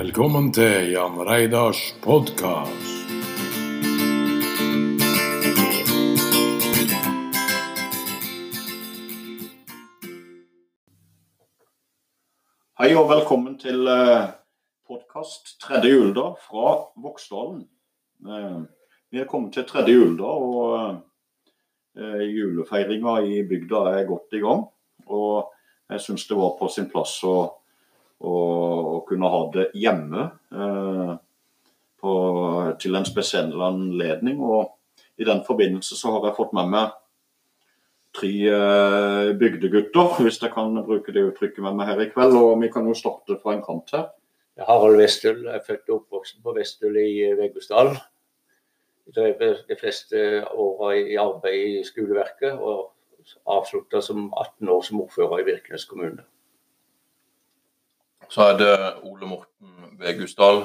Velkommen til Jan Reidars podkast. Hei og velkommen til podkast tredje juledag fra Voksdalen. Eh, Vi er kommet til tredje juledag, og eh, julefeiringa i bygda er godt i gang. Og jeg syns det var på sin plass å, å kunne ha det hjemme eh, på, til en spesiell anledning. Og i den forbindelse så har jeg fått med meg tre eh, bygdegutter, hvis jeg kan bruke det uttrykket med meg her i kveld. Og vi kan jo starte fra en kant her. Harald Westøl er født og oppvokst på Vestøl i Veggosdalen. Drev de fleste åra i arbeid i skoleverket, og avslutta som 18 år som ordfører i Virkenes kommune. Så er det Ole Morten Vegusdal.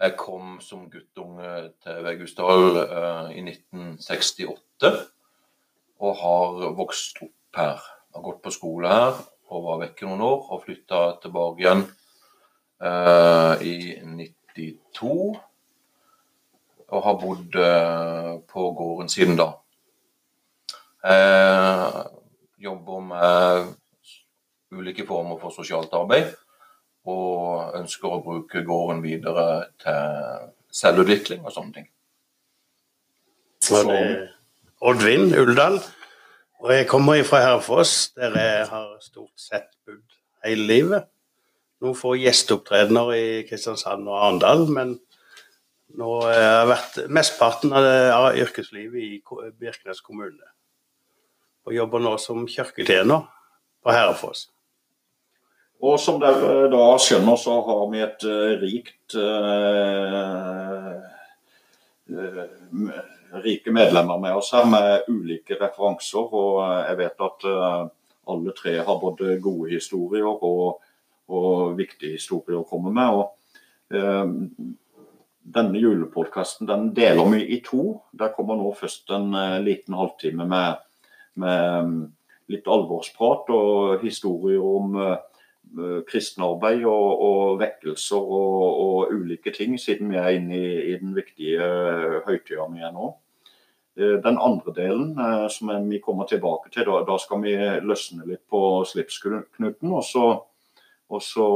Jeg kom som guttunge til Vegusdal eh, i 1968 og har vokst opp her. Har gått på skole her og var vekke noen år og flytta tilbake igjen eh, i 92. Og har bodd eh, på gården siden da. Jeg jobber med ulike former for sosialt arbeid. Og ønsker å bruke gården videre til selvutvikling og sånne ting. Så det er Oddvin Uldal. Og jeg kommer fra Herfoss, der jeg har stort sett bodd hele livet. Noen få gjesteopptredener i Kristiansand og Arendal, men nå har jeg vært mesteparten av, av yrkeslivet i Birkenes kommune. Og jobber nå som kirketjener på Herfoss. Og som dere da skjønner, så har vi et eh, rikt eh, eh, Rike medlemmer med oss her med ulike referanser. Og eh, jeg vet at eh, alle tre har både gode historier og, og viktige historier å komme med. og eh, denne julepodkasten den deler vi i to. Der kommer nå først en eh, liten halvtime med, med mm, litt alvorsprat og historier om eh, kristenarbeid og, og vekkelser og, og ulike ting, siden vi er inne i, i den viktige eh, høytida vi er nå. Eh, Den andre delen som vi kommer tilbake til, da, da skal vi løsne litt på slipsknuten. Og så, og så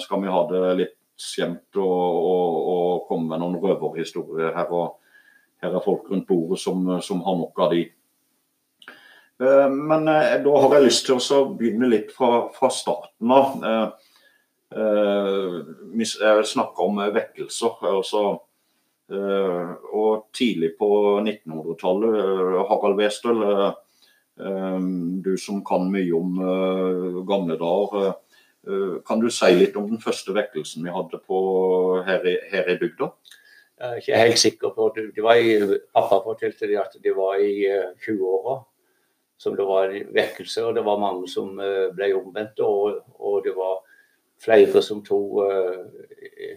skal vi ha det litt skjemt og, og, og komme med noen røverhistorier her. Her er folk rundt bordet som, som har nok av de. Eh, Men eh, da har jeg lyst til å begynne litt fra, fra starten av. Eh, jeg snakker om vekkelser. altså Og tidlig på 1900-tallet, eh, Harald Westøl, du som kan mye om gamle dager. Kan du si litt om den første vekkelsen vi hadde her i, her i bygda? Jeg er ikke helt sikker på det. det var i, Pappa fortalte at det var i eh, 20-åra som det var vekkelse, og det var mange som eh, ble omvendt. Og, og det var flere som tok uh,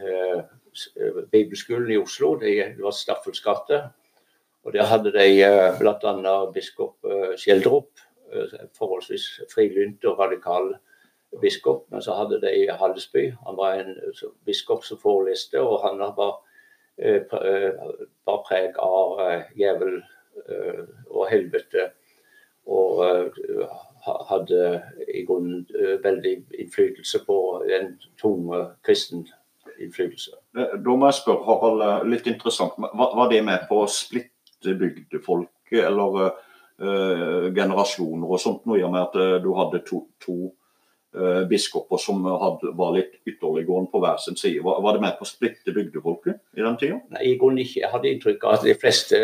uh, eh, bibelskolen i Oslo. Det, var Staffels gate. Og der hadde de uh, bl.a. biskop eh, Skjeldrup, eh, forholdsvis frilynt og radikal biskop. Men så hadde de Hallesby. Han var en eh, biskop som foreleste, og han var eh, eh, bar preg av eh, djevel eh, og helvete. Og eh, hadde i grunnen eh, veldig innflytelse på en tunge kristen innflytelse. Eh, Da må jeg spørre, Harald, eh, litt interessant. Var, det med på å splitte bygdefolket, eller uh, generasjoner og sånt, noe i og med at eh, du hadde to, to uh, biskoper som hadde, var litt ytterliggående på hver sin side? Var, var det med på å splitte bygdefolket i den tida? Nei, i grunnen ikke. Jeg hadde inntrykk av at de fleste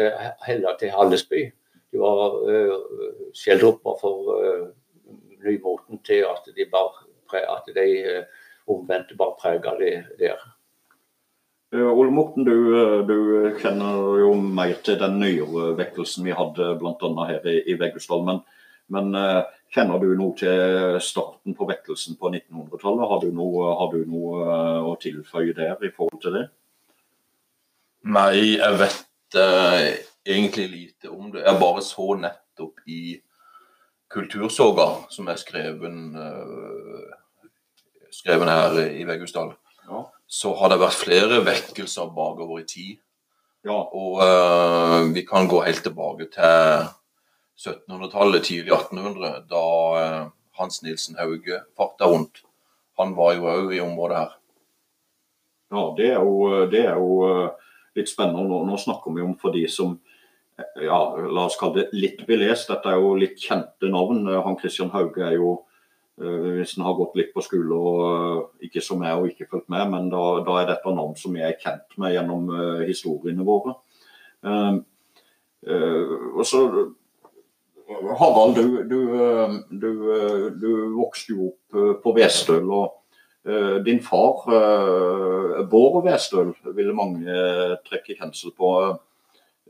heller til Hallesby. De var uh, Skjeldrup var for uh, nymoten til at de bar, at de uh, omvendte bare prega det der. Eh, Ole Morten, du, eh, du kjenner jo mer til den nyere vekkelsen vi hadde bl.a. her i, i Veggusdal. Men, men eh, kjenner du noe til starten på vekkelsen på 1900-tallet? Har du noe, har du noe eh, å tilføye der i forhold til det? Nei, jeg vet eh, egentlig lite om det. Jeg bare så nettopp i Kultursoga, som er skreven, uh, skreven her i Veggusdal. Ja. så har det vært flere vekkelser bakover i tid. Ja, Og uh, vi kan gå helt tilbake til 1700-tallet, tidlig 1800, da eh, Hans Nilsen Hauge farta rundt. Han var jo òg i området her. ja det, er jo, det er jo litt spennende. Nå, nå snakker vi om for de som ja, la oss kalle det litt belest. Dette er jo litt kjente navn. Eh, Han Christian Hauge er jo eh, hvis en har gått litt på skole og eh, ikke som jeg og ikke fulgt med, men da, da er dette navn som jeg er kjent med gjennom historiene våre. Og så Harald, du, du, du, du vokste jo opp på Vestøl. og Din far, Bård Vestøl, ville mange trekke kjensel på.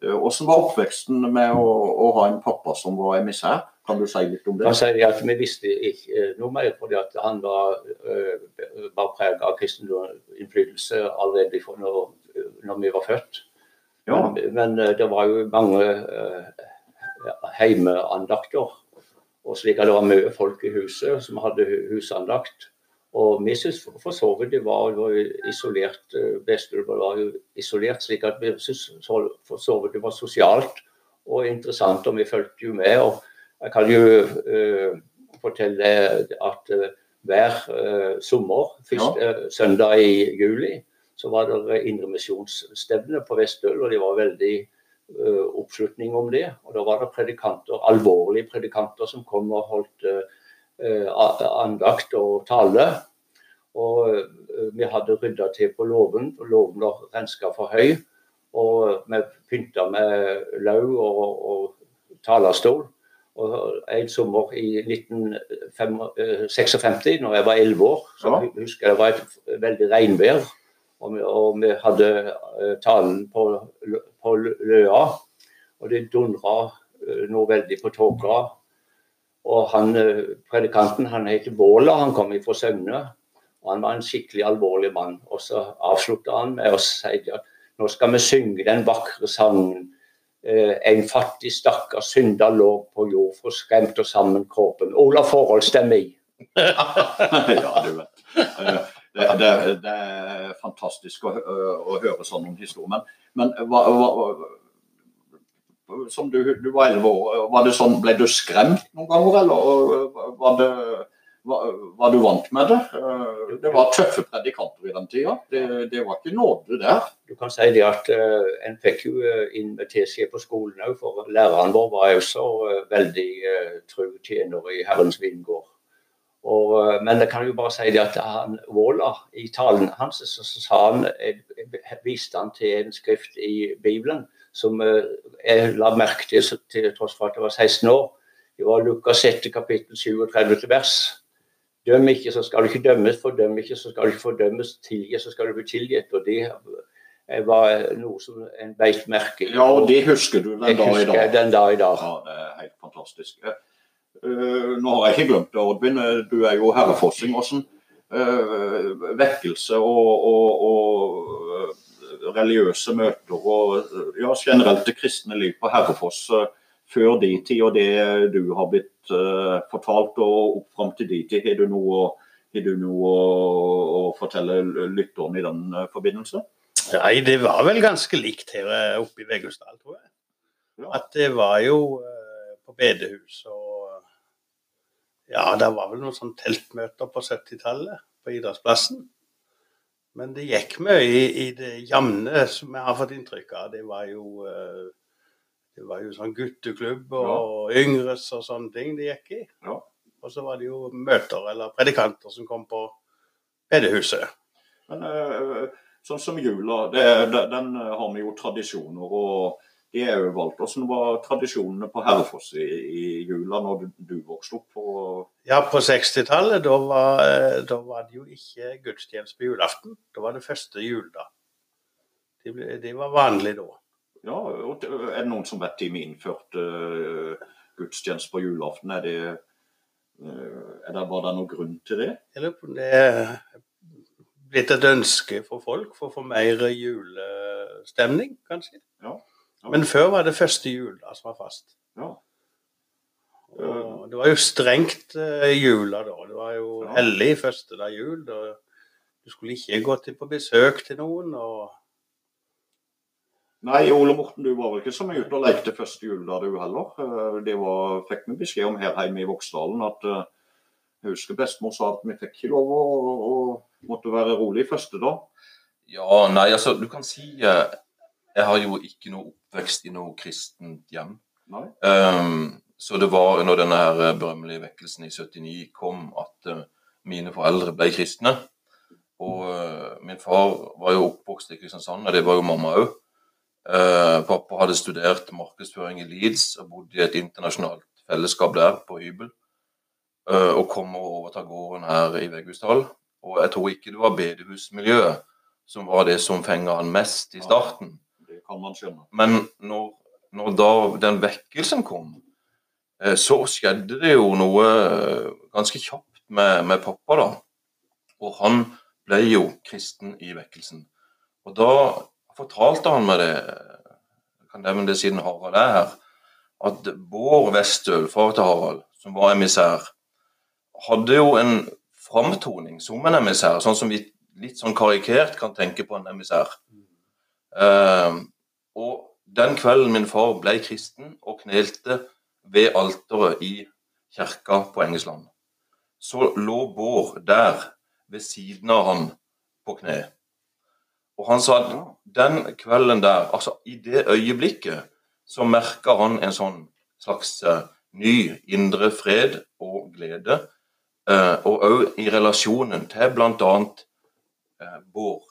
Eh, Hvordan var oppveksten med å, å ha en pappa som var emissær? Kan du si litt om det? kan si at Vi visste ikke eh, noe mer, fordi at han var, eh, var preget av kristen innflytelse allerede fra når, når vi var født. Ja, Men, men eh, det var jo mange eh, heimeandakter. Og slik at det var mye folk i huset som hadde husandakt. Og vi syntes for- så vidt det var, var isolert eh, Vestøl var jo isolert, slik at vi syntes for så vidt det var sosialt og interessant, og vi fulgte jo med. og Jeg kan jo uh, fortelle at uh, hver uh, sommer, første eh, søndag i juli, så var det indremisjonsstevne på Vestøl, og det var veldig oppslutning om det. Og da var det predikanter, alvorlige predikanter som kom og holdt a- andakt og tale. Og eh, vi hadde rydda til på låven, og låven var renska for høy. Og vi pynta med lauv og, og talerstol. Og en sommer i 1956, når jeg var 11 år, så Ja. husker jeg det var et veldig regnvær. Og vi, og vi hadde eh, talen på, på Løa, og det dundra eh, noe veldig på tåka. Og han, eh, predikanten han heter Våla, han kom fra Søgne. Og han var en skikkelig alvorlig mann. Og så avslutta han med å si at nå skal vi synge den vakre sangen. Eh, en fattig stakkar synder lå på jord, for skremt og sammen kroppen. Ola Forhold, stemmer i. ja, du vet. Det, det, det er fantastisk å, å høre sånn om historien. Men, men hva, hva, som du, du var 11 år, var det sånn, ble du skremt noen ganger, eller var, det, var, var du vant med det? Eh, Det var tøffe predikanter i den tida. Det, det var ikke nåde der. Du kan si det at uh, En fikk jo uh, inn med teskje på skolen òg, for læreren vår var jo så eh, veldig uh, tru tjener i Herrens vingård. Og, eh, men jeg kan jo bare si det at han, Våla, i talen hans, så, sa han, eh, viste han til en skrift i Bibelen som eh, jeg la merke til til tross for at jeg var 16 år. Det var Lukas 7, kapittel 37 vers. Døm ikke, så skal du ikke dømmes. Fordøm ikke, så skal du ikke fordømmes. Tilgi, så skal du bli tilgitt. Og det eh, var noe som en beit merke i. Ja, og det husker du den Jeg dag i dag. den dag i dag. Ja, det er helt fantastisk. Eh, eh, nå har jeg ikke glemt det, Oddvin. Eh, Du er jo herrefossing. Åssen uh, vekkelse og, og, og eh, religiøse møter og ja, generelt det kristne liv på Herrefoss eh, før de tid, og det du har blitt uh, fortalt og opp fram til de tid, har du noe, har du noe å, å fortelle lytteren i den uh, forbindelse? Nei, det var vel ganske likt her oppe i Vegusdal, tror jeg. Ja. At det var jo uh, på bedehus og Ja, det var vel noen sånn teltmøter på 70-tallet på idrettsplassen. Men det gikk mye i, i det jevne, som jeg har fått inntrykk av. Det var jo eh, det var jo sånn gutteklubb og yngres og sånne ting det gikk i. Ja. Og så var det jo møter eller predikanter som kom på bedehuset. Men eh, sånn som jula, det, den eh, har vi jo tradisjoner, og de er jo valgt. Hvordan var tradisjonene på Herrefoss i, i jula når du, du vokste opp? på Ja, på 60-tallet da, var, eh, da var det jo ikke gudstjeneste på julaften. Da var det første juledag. Det, det var vanlig da. ja, og Er det noen som vet vi innførte uh, gudstjeneste på julaften? Er det, uh, er det Var det noen grunn til det? Om det er blitt et ønske for folk for å få mer julestemning, kanskje. Ja. Men før var det første jula som var fast. Ja. Og det var jo strengt eh, jula da. Det var jo Ja. hellig første dag jul. Da du skulle ikke gå til på besøk til noen. og Nei, Ole Morten, du var vel ikke så mye ute og lekte første jul da du heller. Eh, Det var, fikk vi beskjed om her hjemme i Voksdalen at eh, jeg husker bestemor sa at vi fikk ikke lov å, å måtte være rolig første dag. Ja, nei, altså, du kan si Jeg har jo ikke noe oppvekst i noe kristent hjem. Ehm, så det var under denne her eh, berømmelige vekkelsen i 79 kom at uh, mine foreldre ble kristne. Og uh, min far var jo oppvokst i Kristiansand, og det var jo mamma òg. pappa hadde studert markedsføring i Leeds og bodde i et internasjonalt fellesskap der på hybel. Og kom og overta gården her i Veghusdal. Og jeg tror ikke det var bedehusmiljøet som var det som fenga han mest i starten. Kan man skjønne. Men når, når da den vekkelsen kom, eh, så skjedde det jo noe eh, ganske kjapt med, med pappa, da. Og han ble jo kristen i vekkelsen. Og da fortalte han meg det, jeg kan nevne det siden Harald er her, at Bård Westøl, far til Harald, som var emissær, hadde jo en framtoning som en emissær, sånn som vi litt sånn karikert kan tenke på en emissær. Eh, og den kvelden min far ble kristen og knelte ved alteret i kirka på Engesland, så lå Bård der ved siden av han på kne. Og han sa at den kvelden der, altså i det øyeblikket, så merka han en sånn slags eh, ny indre fred og glede. Eh, og òg i relasjonen til bl.a. Eh, Bård.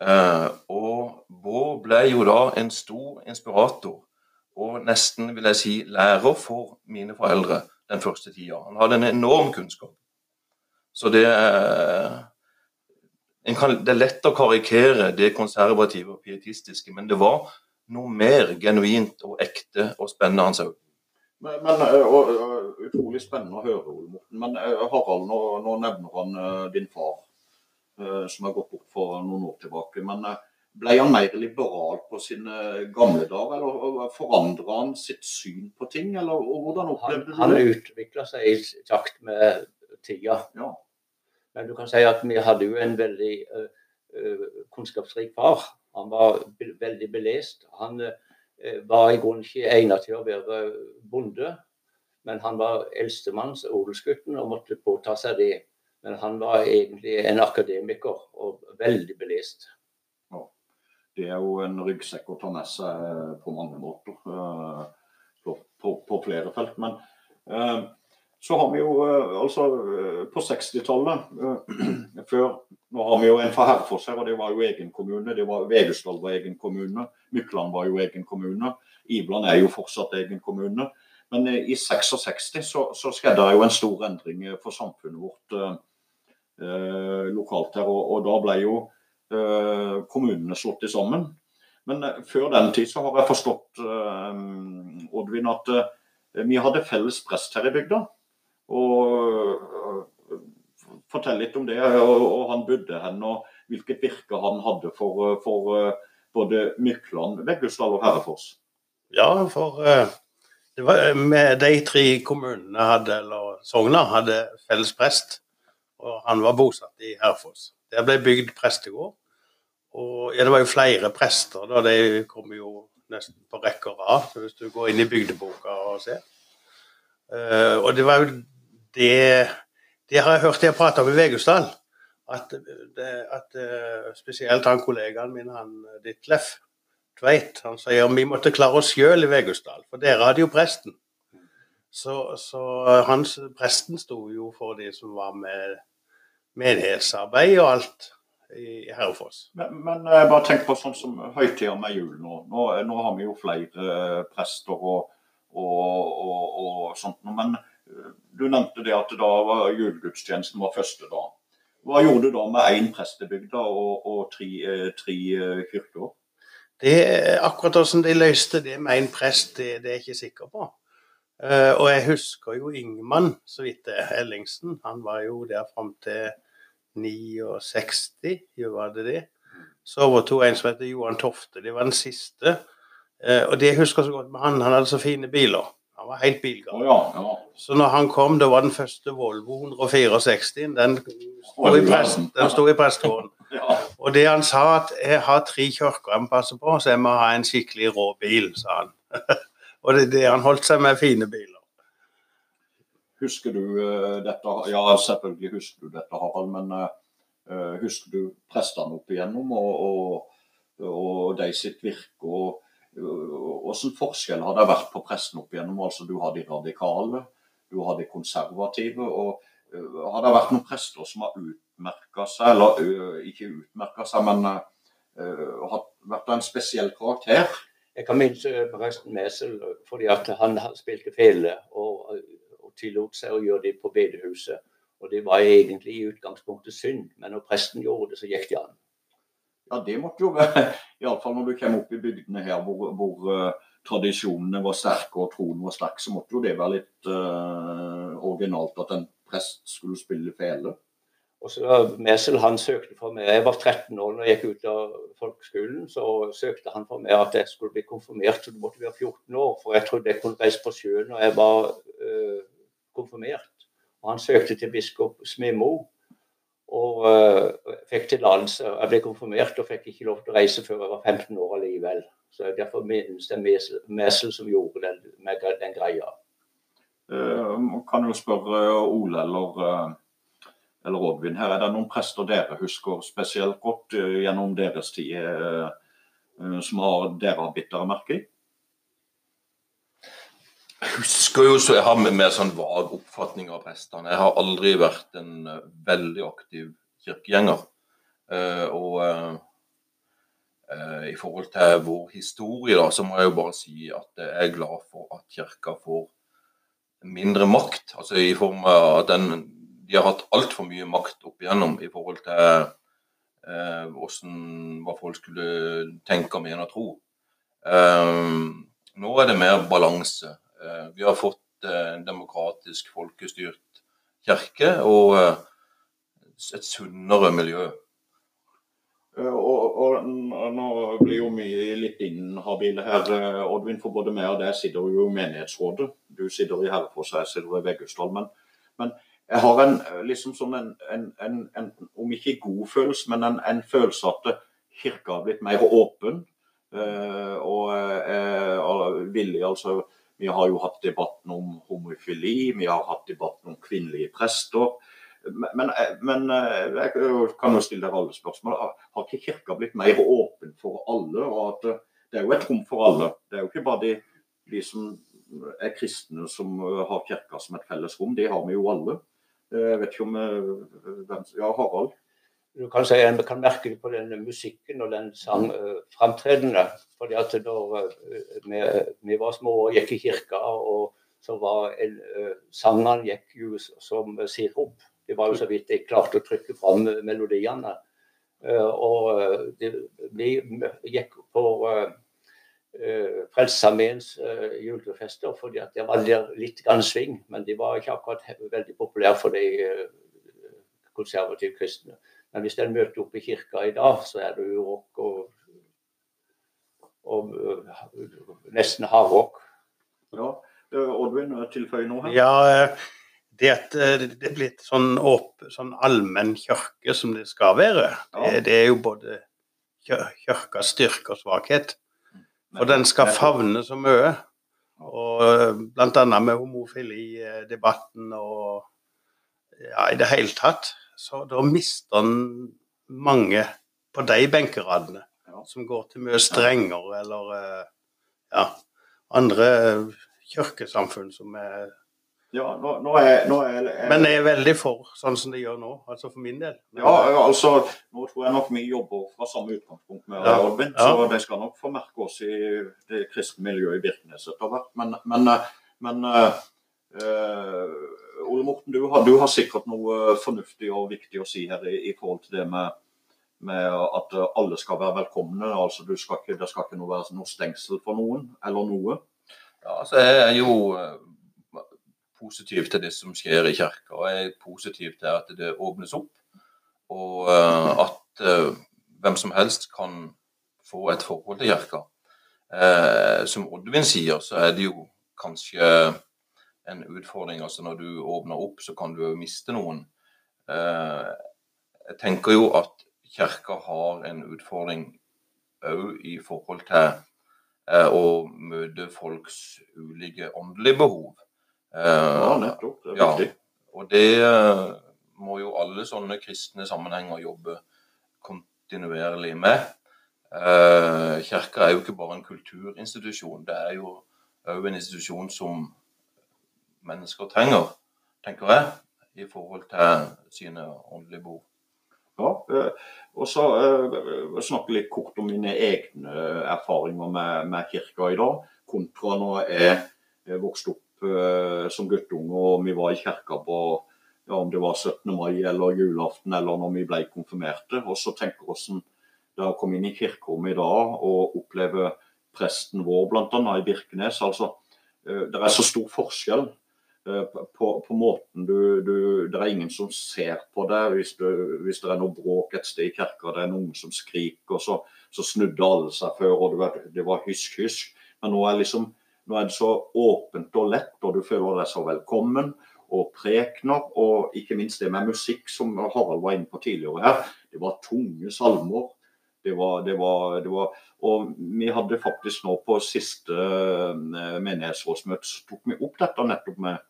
Eh, og Bård ble jo da en stor inspirator, og nesten vil jeg si lærer for mine foreldre den første tida. Han hadde en enorm kunnskap. Så det er en kan, Det er lett å karikere det konservative og pietistiske, men det var noe mer genuint og ekte og spennende han sa. Men, men og, Utrolig spennende å høre, Ole Morten. Men Harald, nå, nå nevner han din far, som har gått bort for noen år tilbake. Men ble han mer liberal på sine gamle dager, eller forandra han sitt syn på ting? Eller hvordan opplevde du han det? utvikla seg i takt med tida. Ja. Men du kan si at vi hadde jo en veldig kunnskapsrik far. Han var be veldig belest. Han var i grunnen ikke egnet til å være bonde, men han var eldstemanns odelsgutten og måtte påta seg det. Men han var egentlig en akademiker og veldig belest. Det er jo en ryggsekk å ta med seg eh, på mange måter. eh, På, på, på flere felt. Men eh, så har vi jo altså på 60-tallet eh, før Nå har vi jo en fra Herfoss her, og det var jo egen kommune. det var Vegesdal var egen kommune. Mykland var jo egen kommune. Ibland er jo fortsatt egen kommune. Men i 66 så, så skjedde det jo en stor endring for samfunnet vårt lokalt her. Og, og da ble jo eh, kommunene slått sammen. Men eh, før den tid så har jeg forstått, eh, Oddvin, at eh, vi hadde felles prest her i bygda. Og eh, Fortell litt om det, og, han bodde hen, og hvilket virke han hadde for, eh, for eh, både Mykland, Veggusdal og Herrefoss. Ja, for eh, det var, de tre kommunene hadde, eller sogna hadde felles prest, og han var bosatt i Herfoss. Der ble bygd prestegård. Og ja, det var jo flere prester, da. De kom jo nesten på rekke og rad, hvis du går inn i bygdeboka og ser. Uh, og det var jo det Det har jeg hørt jeg prate om i Vegusdal. At, det, at eh, spesielt han kollegaen min, han Ditlef Tveit, han sier vi måtte klare oss sjøl i Vegusdal, for dere hadde jo presten. Så, så hans, presten sto jo for de som var med menighetsarbeid og alt i Herrefoss. Men, men jeg bare tenk på sånn som høytida med jul nå. nå. Nå har vi jo flere eh, prester og, og, og, og sånt. Men eh, du nevnte det at da var julegudstjenesten var første dag. Hva gjorde du da med én prest i bygda og, og tre, eh, tre eh, kirker? Det akkurat hvordan de løste det med en prest, det, det er jeg ikke sikker på. Eh, og jeg husker jo Ingman, så vidt det Ellingsen. Han var jo der fram til 69, jo var det det. Så overtok en som heter Johan Tofte, det var den siste. Eh, og det jeg husker så godt med han, han hadde så fine biler. Han var helt bilgal. ja, ja. Så når han kom, det var den første Volvo 164, den sto i, prest, den sto i prestegården. ja. Og det han sa at jeg har tre kirker jeg må passe på, så jeg må ha en skikkelig rå bil, sa han. og det, er det han holdt seg med fine biler. Husker du eh, dette? Ja, selvfølgelig husker du dette, Harald. Men eh, eh, husker du prestene opp igjennom og, og, og de sitt virke? og Hvilken forskjell har det vært på prestene opp igjennom? Altså, du har de radikale, du har de konservative. og Har det vært noen prester som har utmerka seg, eller ikke utmerka seg, men uh, har vært en spesiell karakter? Jeg kan minnes presten Mesel fordi at han spilte fele og tillot seg å gjøre det på bedehuset. Og det var egentlig i utgangspunktet synd, men når presten gjorde det, så gikk det an. Ja, det måtte jo være Iallfall når du kommer opp i bygdene her hvor, hvor uh, tradisjonene var sterke og troen var sterk, så måtte jo det være litt uh, originalt at en prest skulle spille fele. Og så Mesel han søkte for meg, Jeg var 13 år når jeg gikk ut av folkeskolen. Så søkte han for meg at jeg skulle bli konfirmert, så du måtte være 14 år. For jeg trodde jeg kunne reise på sjøen Og jeg var øh, konfirmert. Og han søkte til biskop Smimo og uh, fikk tillatelse. Jeg ble konfirmert og fikk ikke lov til å reise før jeg var 15 år allikevel. Så Derfor minnes det Mesel, som gjorde den, den greia. Uh, kan jo spørre Ole eller, eh, eller Oddvin her. Er det noen prester dere husker spesielt godt eh, gjennom deres tid, eh, eh, som dere har bitt dere merke i? Jeg husker jo så jeg har med mer sånn vag oppfatning av prestene. Jeg har aldri vært en eh, veldig aktiv kirkegjenger. Eh, og eh, i forhold til vår historie, da, så må jeg jo bare si at jeg er glad for at kirka får mindre makt. Altså i form av at den De har hatt altfor mye makt opp igjennom i forhold til eh, hvordan, hva folk skulle tenke mene og tro. Eh, nå er det mer balanse. Eh, Vi har fått eh, en demokratisk, folkestyrt kirke og eh, et sunnere miljø. Og, og Nå blir jo vi litt inhabile her, Oddvin, for både meg og deg sitter jo i menighetsrådet. Du sitter i Herrefoss, jeg sitter i Veggustad. Men, men jeg har en liksom sånn en, en, en, om ikke god følelse, men en, følelse at kirka har blitt mer åpen. og er villig, altså Vi har jo hatt debatten om homofili, vi har hatt debatten om kvinnelige prester. Men, men, men eh, jeg kan jo stille dere alle spørsmål. Har- ikke kirka blitt mer åpen for alle? og at eh, Det er jo et rom for alle. Det er jo ikke bare de, de som er kristne som eh, har kirka som et felles rom. Det har vi jo alle. Eh, Jeg vet ikke om eh, Ja, Harald? Du kan si En kan merke det på den musikken og den sangframtredende. fordi at da vi, vi var små og gikk i kirka, og så var en, uh, sangene gikk jo som sirup. Det var jo så vidt jeg klarte å trykke fram melodiene. Eh, og eh, det, vi gikk på uh, Frelsesarmeens uh, julefester, fordi at det var litt grann sving, men de var ikke akkurat veldig populære for de uh, konservative kristne. Men hvis en møter opp i kirka i dag, så er det jo rock og, og og nesten hardrock. Ja. Eh, Oddvin, tilføy noe her? Ja, eh, det at eh, det er blitt sånn, åp, sånn allmenn kirke som det skal være, det, Ja. det er jo både kir- kirkas styrke og svakhet. Og den skal favne så mye. Og bl.a. med homofili-debatten og ja, i det hele tatt. Så da mister en mange på de benkeradene Ja. som går til mye strengere eller eh, ja, andre kirkesamfunn som er Ja, nå, nå er, nå er, er Men jeg er veldig for sånn som det gjør nå, altså for min del. Men, Ja, altså, nå tror jeg nok vi jobber fra samme utgangspunkt med Ja, Oddvin, ja. så de skal nok få merke oss i det kristne miljøet i Birkenes etter hvert. Men, men, eh, men eh, eh, Ole Morten, du har, du har sikkert noe fornuftig og viktig å si her i, i forhold til det med, med at eh, alle skal være velkomne. altså skal ikke, Det skal ikke noe være noe stengsel for noen, eller noe. Ja, altså jeg er jo eh, positiv til det som skjer i kirka. Og jeg er positiv til at det åpnes opp. Og eh, at eh, hvem som helst kan få et forhold til kirka. Eh, som Oddvin sier, så er det jo kanskje en utfordring. Altså når du åpner opp, så kan du jo miste noen. Eh, jeg tenker jo at kirka har en utfordring òg i forhold til eh, å møte folks ulike åndelige behov. Ja, Eh, nettopp. Det er Ja. viktig. og det må jo alle sånne kristne sammenhenger jobbe kontinuerlig med. Kirka er jo ikke bare en kulturinstitusjon, det er jo òg en institusjon som mennesker trenger, tenker jeg, i forhold til sine åndelige behov. Ja, eh, og så eh, snakke litt kort om mine egne erfaringer med, med kirka i dag, kontra når jeg vokste opp eh, som guttunge og vi var i kirka på ja, om det var 17. mai eller julaften eller når vi ble konfirmerte. Og så tenker hvordan det å komme inn i kirkerommet i dag og oppleve presten vår bl.a. i Birkenes. altså Det er så stor forskjell på, på måten du, du Det er ingen som ser på deg hvis, hvis det er noe bråk et sted i kirka, det er noen som skriker, så, så snudde alle seg før, og vet, det var hysk-hysk. Men nå er, liksom, nå er det så åpent og lett, og du føler deg så velkommen. Og prekener, og ikke minst det med musikk, som Harald var inne på tidligere her. Det var tunge salmer. Det var, det var, det var Og vi hadde faktisk nå på siste eh, menighetsrådsmøte så tok vi opp dette nettopp med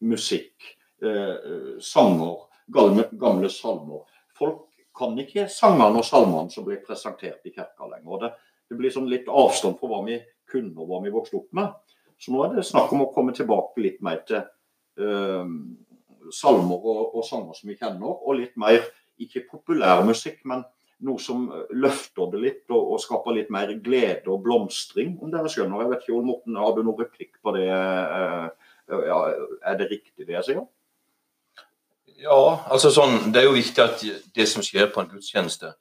musikk, eh, sanger, gamle, gamle salmer. Folk kan ikke sangene og salmene som blir presentert i kirka lenger. Det, det blir sånn litt avstand fra hva vi kunne og hva vi vokste opp med. Så nå er det snakk om å komme tilbake litt mer til eh, salmer og, og sanger som vi kjenner, og litt mer ikke populær musikk, men noe som løfter det litt og, og skaper litt mer glede og blomstring, om dere skjønner. Jeg vet ikke, om Morten, Har du noen replikk på det? eh, ja, er det riktig det jeg sier? Ja, altså sånn, det er jo viktig at det som skjer på en gudstjeneste,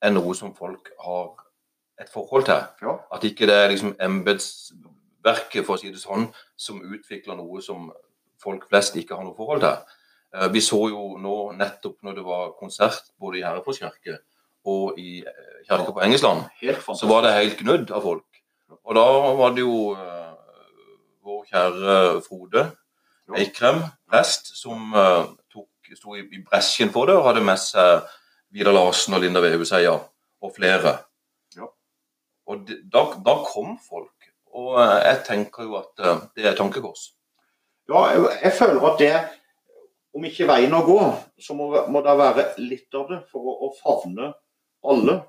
er noe som folk har et forhold til. Ja. At ikke det er liksom embetsverket, for å si det sånn, som utvikler noe som folk flest ikke har noe forhold til. Eh, Vi så jo nå nettopp når det var konsert både i Herrefors kirke og i eh, kirka på Engesland, så var det helt gnudd av folk. Og da var det jo eh, vår kjære Frode Eikrem, prest, som eh, tok, sto i, i bresjen for det og hadde med seg Vidar Larsen og Linda Vehuseia og flere. Ja. Og de, da, da kom folk. Og eh, jeg tenker jo at eh, det er tankekors. Ja, jeg, jeg føler at det, om ikke veien å gå, så må, må det være litt av det for å, å favne alle.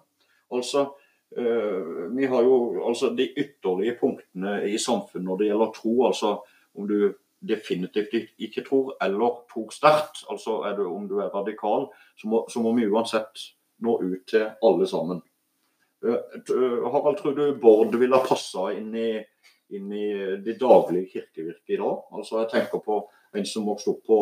Altså, vi har jo altså de ytterlige punktene i samfunnet når det gjelder tro. altså Om du definitivt ikke tror, eller tror sterkt. altså er du, Om du er radikal, så må, så må vi uansett nå ut til alle sammen. Øh, øh, Harald, tror du Bård ville ha passa inn i inn i det daglige kirkevirket i dag. Altså Jeg tenker på en som vokste opp på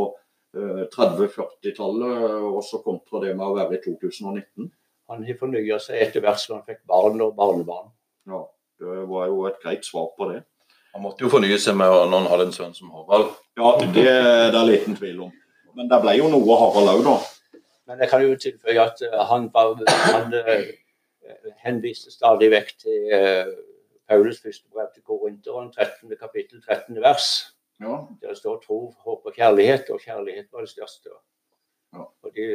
eh, 30-40-tallet, og så kontra det med å være i 2019. Han har fornya seg etter hvert som han fikk barn og barnebarn. Ja, Det var jo et greit svar på det. Han måtte jo fornye seg med når han hadde en sønn som Harald. Ja, det er det liten tvil om. Men det ble jo noe Harald òg, da. Men jeg kan jo tilføye at eh, han, han eh, henviste stadig vekk til eh, Paulus første brev til Korinteren, 13. kapittel, 13. vers. Ja, Der står tro, håp og kjærlighet, og kjærlighet var det største. Ja. Og de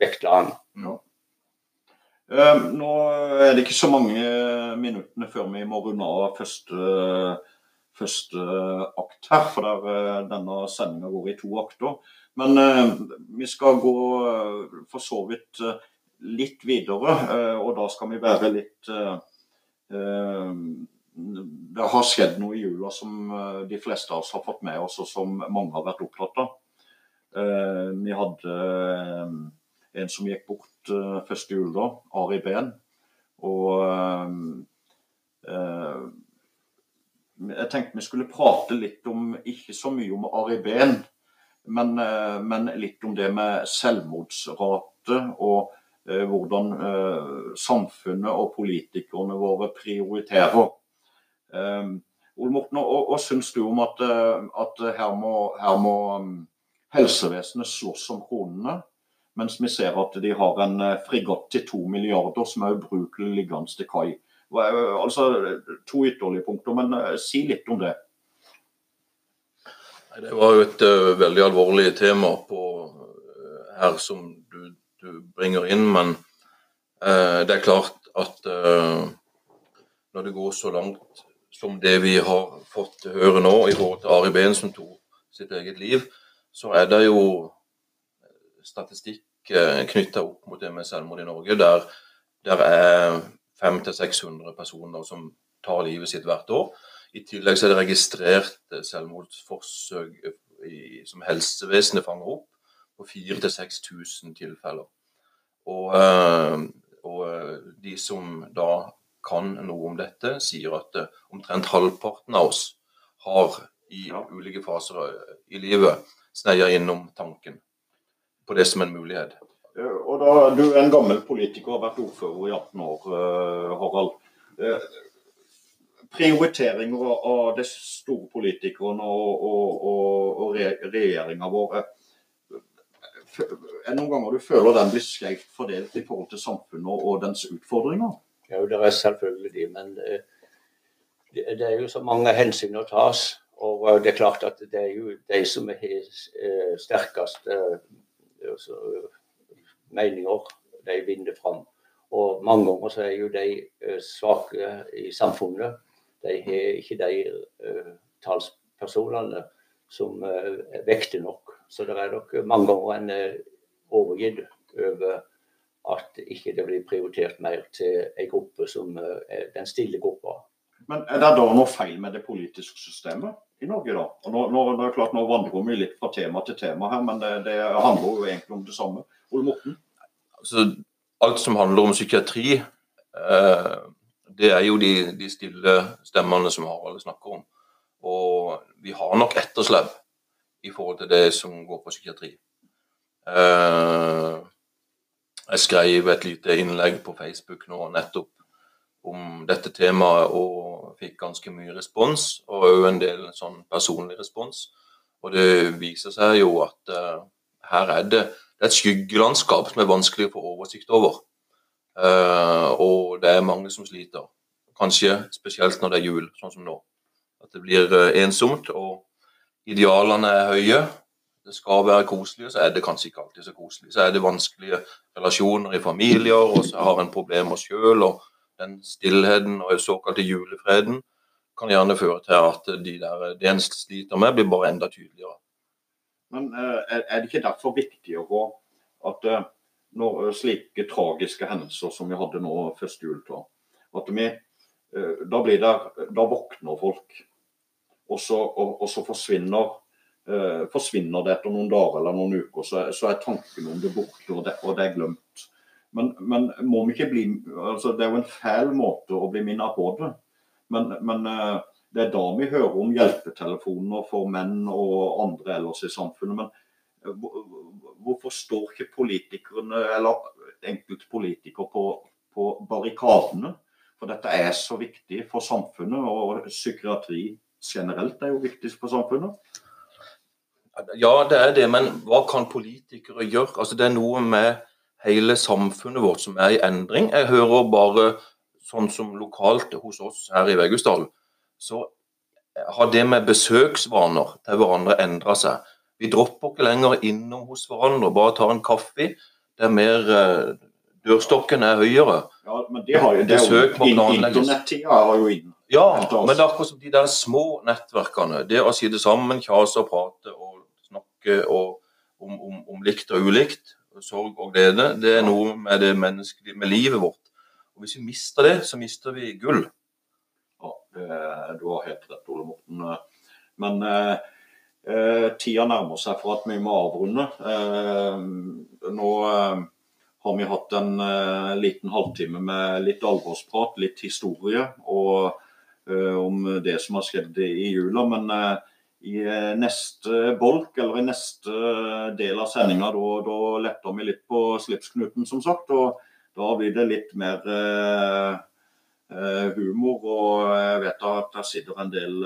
vektla han. Eh, Nå er det ikke så mange minuttene før vi må runde av første, første akt her, for der, eh, denne sendinga går i to akter. Men eh, vi skal gå eh, for så vidt litt videre, og da skal vi være litt Det har skjedd noe i jula som de fleste av oss har fått med oss, og som mange har vært opptatt av. Vi hadde en som gikk bort uh, første juledag, Ari Behn. Og eh, eh, jeg tenkte vi skulle prate litt om, ikke så mye om Ari Behn, men, eh, men litt om det med selvmordsrate og eh, hvordan eh, samfunnet og politikerne våre prioriterer. Eh, Ole Morten, hva syns du om at, eh, at her må, her må mm, helsevesenet slåss om kronene? Mens vi ser at de har en eh, fregatt til to milliarder som er ubrukelig liggende til kai. Altså to ytterligere punkter, men eh, si litt om det. Det var jo et uh, veldig alvorlig tema på, uh, her som du, du, bringer inn. Men uh, det er klart at når det går så langt som det vi har fått høre nå i forhold til Ari Behn som tok sitt eget liv, så er det jo statistikk knytta opp mot det med selvmord i Norge, der, det er 500-600 personer som tar livet sitt hvert år. I tillegg så er det registrert selvmordsforsøk i, som helsevesenet fanger opp, på 4000-6000 tilfeller. Og, og, eh, de som da kan noe om dette, sier at omtrent halvparten av oss har i ulike faser i livet sneia innom tanken på det som en mulighet. Og da, Du er en gammel politiker, har vært ordfører i 18 år, Harald prioriteringer av de store politikerne og, og, og, og regjeringa vår Er noen ganger du føler den blir skjevt fordelt i forhold til samfunnet og dens utfordringer? Ja, det er selvfølgelig de, men det, det, er jo så mange hensyn å tas. Og det er klart at det er jo de som er eh, sterkest meninger, de vinner fram. Og mange ganger så er jo de eh, svake i samfunnet de har ikke de uh, talspersonene som uh, vekter nok. Så det er nok mange ganger en er overgitt over at ikke det blir prioritert mer til en gruppe som er den stille gruppa. Men er det da noe feil med det politiske systemet i Norge, da? Og nå, nå, er klart, nå vandrer vi litt fra tema til tema her, men det, det handler jo egentlig om det samme. Ole Morten? Altså, alt som handler om psykiatri, eh, det er jo de, de stille stemmene som Harald snakker om. Og vi har nok etterslep i forhold til det som går på psykiatri. Eh, jeg skrev et lite innlegg på Facebook nå nettopp om dette temaet og fikk ganske mye respons, og òg en del sånn personlig respons. Og det viser seg jo at uh, her er det, det er et skyggelandskap som er vanskelig å få oversikt over. Uh, og det er mange som sliter. Kanskje spesielt når det er jul, sånn som nå. At det blir uh, ensomt, og idealene er høye. Det skal være koselig, så er det kanskje ikke alltid så koselig. Så er det vanskelige relasjoner i familier, og så har en problemer sjøl. Og den stillheten og såkalte julefreden kan gjerne føre til at de der, det en sliter med, blir bare enda tydeligere. Men er det ikke derfor viktig å gå at når eh, slike tragiske hendelser som vi hadde nå første juletår. At vi, eh, da, blir det, da våkner folk, og så, og, og så forsvinner, eh, forsvinner, det etter noen dager eller noen uker. Så, så er tanken om det borte, og og det er glemt. Men, men, må vi ikke bli altså Det er jo en fæl måte å bli minnet på det. Men, men det er da vi hører om hjelpetelefoner for menn og andre ellers i samfunnet. Men hvorfor står ikke politikerne, eller enkelte politikere, på, på barrikadene? For dette er så viktig for samfunnet, og psykiatri generelt er jo viktig for samfunnet. Ja, det er det, men hva kan politikere gjøre? Altså, det er noe med hele samfunnet vårt som er i endring. Jeg hører bare sånn som lokalt hos oss her i Veggusdalen, så har det med besøksvaner til hverandre endra seg. Vi dropper ikke lenger innom hos hverandre, bare tar en kaffe. Det er mer uh, Dørstokken er høyere. Ja, men det har jo, det Besøk må Internettida har jo inn. Ja, men det er akkurat som de der små nettverkene. Det å sitte sammen, kjase og prate og snakke og, om, om, om, likt og ulikt, sorg og glede, det er noe med det menneskelige, med livet vårt. Og Hvis vi mister det, så mister vi gull. Ja, du har helt rett, Ole Morten. Men eh, Eh, tida nærmer seg for at vi må avrunde. Eh, nå eh, har vi hatt en eh, liten halvtime med litt alvorsprat, litt historie og eh, om det som har skjedd i jula. Men i neste bolk, eller i neste del av sendinga, da letter vi litt på slipsknuten, som sagt. Og da blir det litt mer humor. Og jeg vet at det sitter en del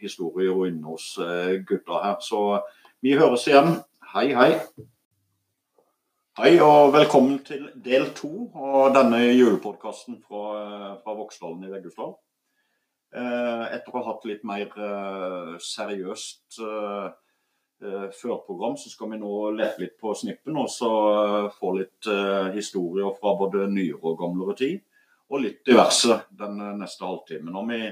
historier inne hos eh, gutta her. Så vi høres igjen. Hei, hei. Hei og velkommen til del to av denne julepodkasten fra, fra Voksdalen i Veggusdal. Etter å ha hatt litt mer eh, seriøst eh, eh, førprogram, så skal vi nå lete litt på snippen og så få litt historier fra både nyere og gamlere tid. Og litt diverse den neste halvtimen. Og vi,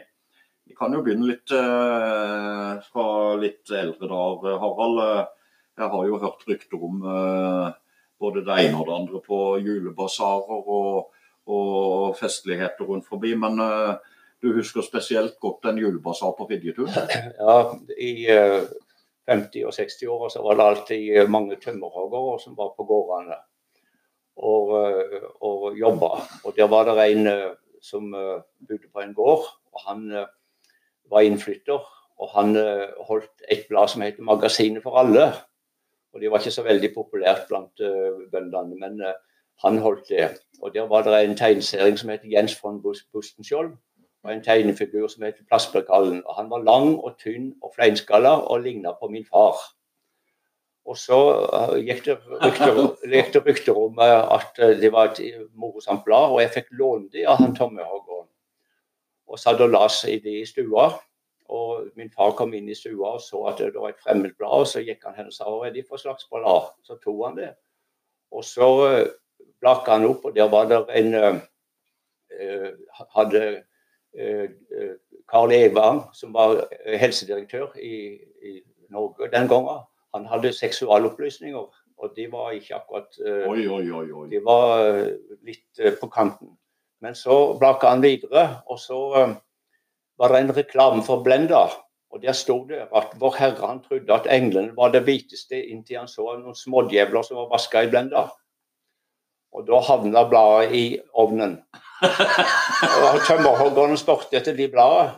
vi kan jo begynne litt fra litt eldre dager, Harald. Jeg har jo hørt rykter om både det ene og det andre på julebasarer og, og festligheter rundt forbi. Men du husker spesielt godt en julebasar på Fidjetun? Ja, I eh, 50- og 60-åra så var det alltid eh, mange tømmerhoggere som var på gårdene og, eh, og jobba. Og der var det en eh, som eh, bodde på en gård, og han eh, var innflytter. Og han eh, holdt et blad som heter Magasinet for alle. Og det var ikke så veldig populært blant eh, bøndene, men eh, han holdt det. Og der var det en tegneserie som heter Jens von Bus- Bustenskjold. Og en tegnefigur som heter Plassbøkallen. Og han var lang og tynn og fleinskalla og ligna på min far. Og så eh, gikk det rykter, om eh, at eh, det var et morsomt blad, og jeg fikk låne det av han Tommehoggeren. Og satt og las i det i stua. Og min far kom inn i stua og så at det var et fremmedblad, og så gikk han hen og sa hva er det for slags blad? Så tok han det. Og så blakka han opp, og der var det en Hadde Karl Evang, som var eh, helsedirektør i, i Norge den gangen, han hadde seksualopplysninger, og de var ikke akkurat eh, Oi, oi, oi. oi. de var eh, litt eh, på kanten. Men så blakka han videre, og så eh, var det en reklame for Blenda. Og der sto det at Vår Herre han trodde at englene var det hviteste inntil han så noen smådjevler som var vaska i Blenda. Og da havna bladet i ovnen. Og Tømmerhoggerne spurte etter de bladene.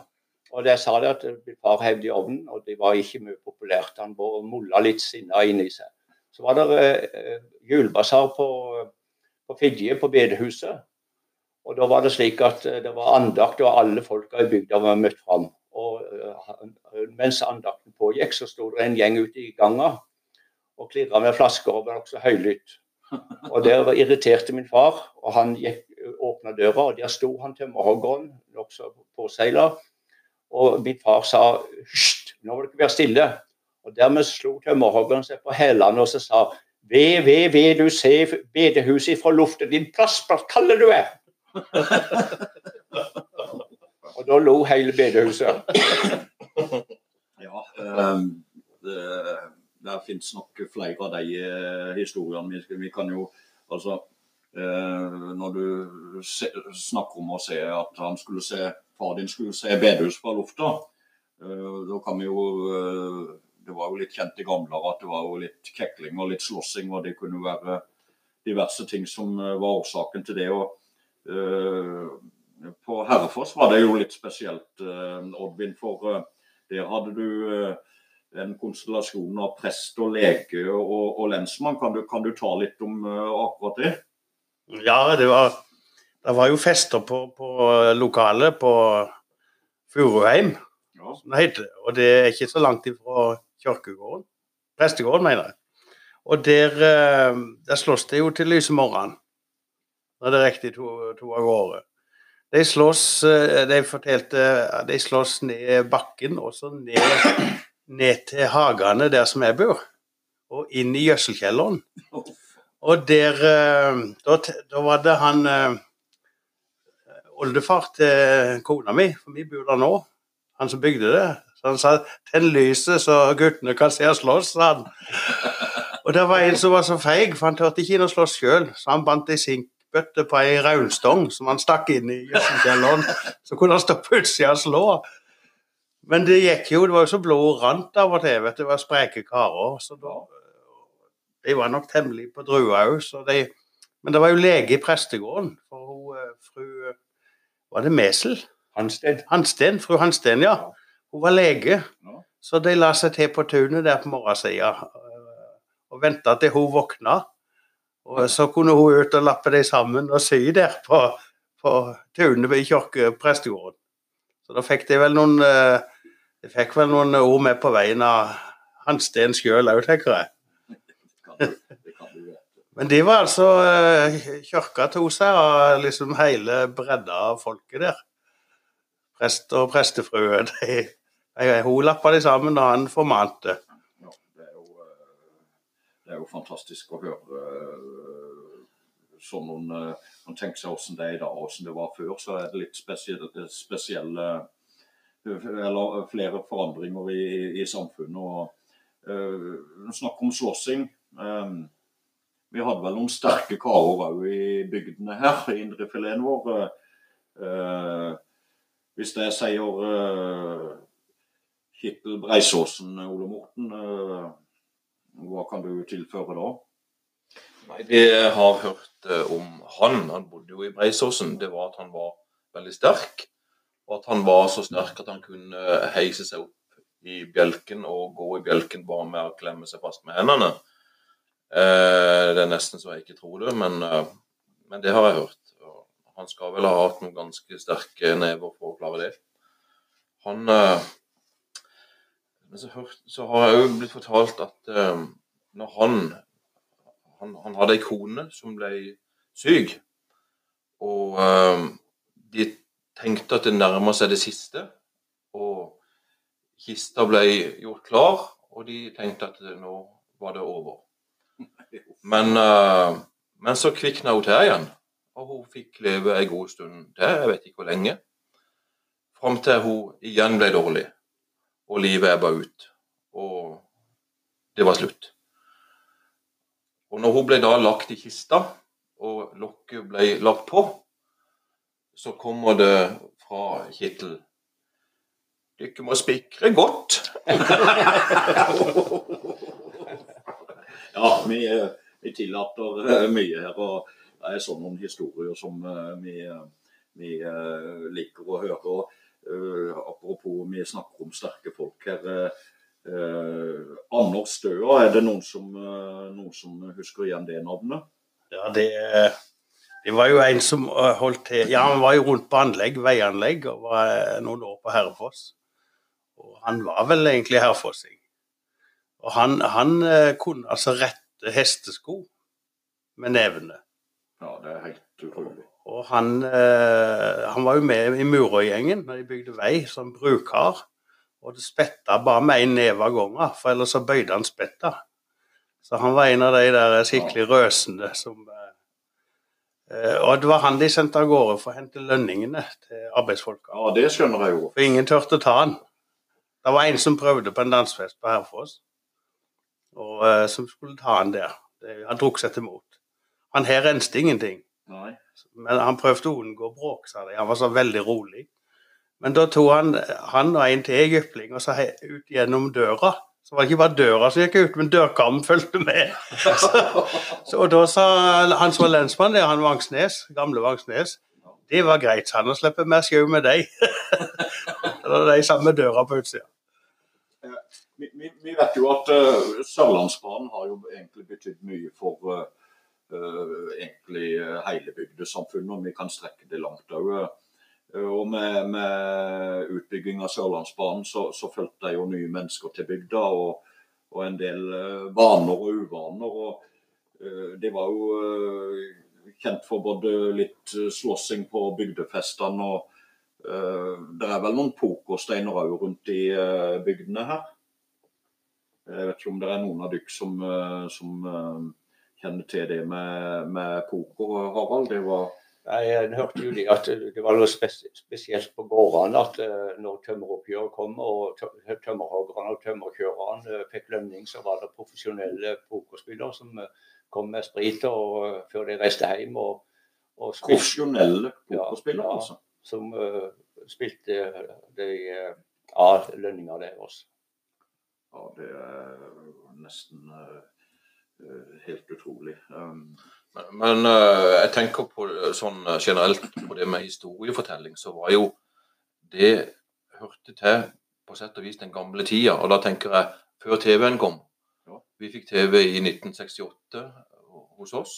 Og der sa de at far hevde i ovnen, og det var ikke mye populært. Han mulla litt sinna inni seg. Så var det eh, julebasar på, på Fidje, på bedehuset. Og da var det slik at eh, det var andakt, og alle folka i bygda var møtt fram. Og eh, mens andakten pågikk, så sto det en gjeng ute i ganga og klirra med flasker og var nokså høylytt. Og det irriterte min far, og han gikk, åpna døra, og der sto han til morgenen, nokså påseila. Og min far sa hysj, nå må dere være stille. Og dermed slo tømmerhoggeren seg på hælene og så sa Ve, ve, ve, du ser bedehuset fra luften, din plass, hva kaller du er? og da lo hele bedehuset. Ja, um, det, der finnes nok flere av de eh, historiene. Vi, kan jo altså Når du snakker om å se at han skulle se far din skulle se bedehus fra lufta, eh, da kan vi jo eh, Det var jo litt kjent i gamle at det var jo litt kekling og litt slåssing, og det kunne være diverse ting som eh, var årsaken til det. og eh, På Herrefoss var det jo litt spesielt, eh, Oddvin, for eh, der hadde du eh, en konstellasjon av prest og lege og, og lensmann. Kan du, kan du ta litt om eh, akkurat det? Ja, det var, det var jo fester på, på lokalet på Furuheim, Ja. som det heter. Og det er ikke så langt ifra kirkegården. Prestegården, mener jeg. Og der, eh, der slåss det jo til lyse morgen. Når det er riktig to, to av gårde. De slåss, eh, de fortalte, de slåss ned bakken, og så ned, ned til hagene der som jeg bor. Og inn i gjødselkjelleren. Og der eh, da, da var det han eh, oldefar til kona mi, for vi bor der nå, han som bygde det. Så han sa 'tenn lyset så guttene kan se oss slåss', sa han. Og det var en som var så feig, for han turte ikke inn og slåss sjøl, så han bandt ei sinkbøtte på ei raunstong som han stakk inn i gjødselkjelleren. Så kunne han stå på utsida og slå. Men det gikk jo, det var jo så blod rant av og til, vet du, det var spreke karer. så da de var nok temmelig på drua òg, de Men det var jo lege i prestegården, for hun eh, fru Var det Mesel? Hansten. Hansten, fru Hansten, ja. Hun var lege. Så de la seg til på tunet der på morgensida eh, og venta til hun våkna. Og så kunne hun ut og lappe dem sammen og sy der på, på tunet ved kirke prestegården. Så da fikk de vel noen eh, De fikk vel noen ord med på veien av Hansten sjøl òg, tenker jeg. Kan du, det kan du vite. Men de var altså eh, Kirka oss her, og liksom hele bredda av folket der. prest og prestefrue. De, de, hun lappa de sammen da han formante. Ja, det, er jo, eh, det er jo fantastisk å høre eh, sånn noen Man tenker seg hvordan det er i dag og hvordan det var før, så er det litt spesielle, spesielle Eller flere forandringer i, i samfunnet. og uh, snakker om slåssing. Um, vi hadde vel noen sterke karer òg i bygdene her, i indrefileten vår. Uh, hvis jeg sier uh, Kittel Breisåsen, Ole Morten, uh, hva kan du tilføre da? Nei, Det jeg har hørt eh, om han, han bodde jo i Breisåsen, det var at han var veldig sterk. Og at han var så sterk at han kunne heise seg opp i bjelken og gå i bjelken bare med å klemme seg fast med hendene. Eh, det er nesten så jeg ikke tror det, men, eh, men det har jeg hørt. Han skal vel ha hatt noen ganske sterke never for å klare det. Han eh, Men så, hørt, så har jeg jo blitt fortalt at når han han, han hadde ei kone som ble syk. Og de tenkte at det nærma seg det siste. Og kista ble gjort klar, og de tenkte at nå var det over. Men, uh, men så kvikna hun til igjen, og hun fikk leve ei god stund til. Jeg vet ikke hvor lenge. Fram til hun igjen ble dårlig, og livet ebba ut. Og det var slutt. Og når hun ble da lagt i kista, og lokket ble lagt på, så kommer det fra Kittel Dere må spikre godt. Ja, vi, eh, vi tillater eh, mye her. og Det er sånne noen historier som eh, vi, vi liker å høre. eh, Apropos vi snakker om sterke folk her. eh, Anders Støa, er det noen som, noen som husker igjen det navnet? Ja, det, det var jo en som holdt til Ja, han var jo rundt på anlegg, veianlegg, og var noen år på Herrefoss. Og han var vel egentlig herrefossing. Og han, han eh, kunne altså rette hestesko med nevene. Ja, det er helt utrolig. Og han, eh, han var jo med i Murøy-gjengen når de bygde vei som brukar. Og det spetta bare med én neve av gangen, for ellers så bøyde han spetta. Så han var en av de der skikkelig røsende som eh, eh, Og det var han de sendte av gårde for å hente lønningene til arbeidsfolka. Ja, det skjønner jeg jo. For ingen turte ta han. Det var en som prøvde på en dansefest på Herfoss, og uh, som skulle ta han der. Det, han drukket seg til mot. Han her renste ingenting. Nei. Men han prøvde å unngå bråk, sa de. Han var så veldig rolig. Men da tok han han og en til jypling og så ut gjennom døra. Så var det ikke bare døra som gikk ut, men dørkarmen fulgte med. Så, så, og da sa han som var lensmann der, han Vangsnes, gamle Vangsnes, det var greit, sa han, å slippe mer sjau med deg. da var de samme døra på utsida. Vi, vi, vet jo at uh, Sørlandsbanen har jo egentlig betydd mye for uh, egentlig hele bygdesamfunnet, og vi kan strekke det langt òg. og med, med utbygging av Sørlandsbanen så, så fulgte jo nye mennesker til bygda, og, og en del vaner og uvaner. og uh, Det var jo uh, kjent for både litt slåssing på bygdefestene og uh, det er vel noen pokersteiner òg rundt i bygdene her. Jeg vet ikke om det er noen av dere som, eh, som eh, kjenner til det med, med poker, Harald. Det var Nei, Jeg hørte jo det at det var noe spesielt på gårdene at eh, når tømmeroppgjøret kom og tø- tømmerhoggerne og tømmerkjørerne fikk lønning, så var det profesjonelle pokerspillere som kom med sprit og, før de reiste hjem og, og spilte, profesjonelle pokerspillere, Ja, ja. altså. som uh, spilte de uh, av lønninga deres. Ja, det er nesten eh, helt utrolig. Um, Men, men eh, jeg tenker på sånn eh, generelt på det med historiefortelling, så var jo det hørte til på sett og vis den gamle tida. Og da tenker jeg før TV-en kom. Ja. Vi fikk TV i 1968 hos oss.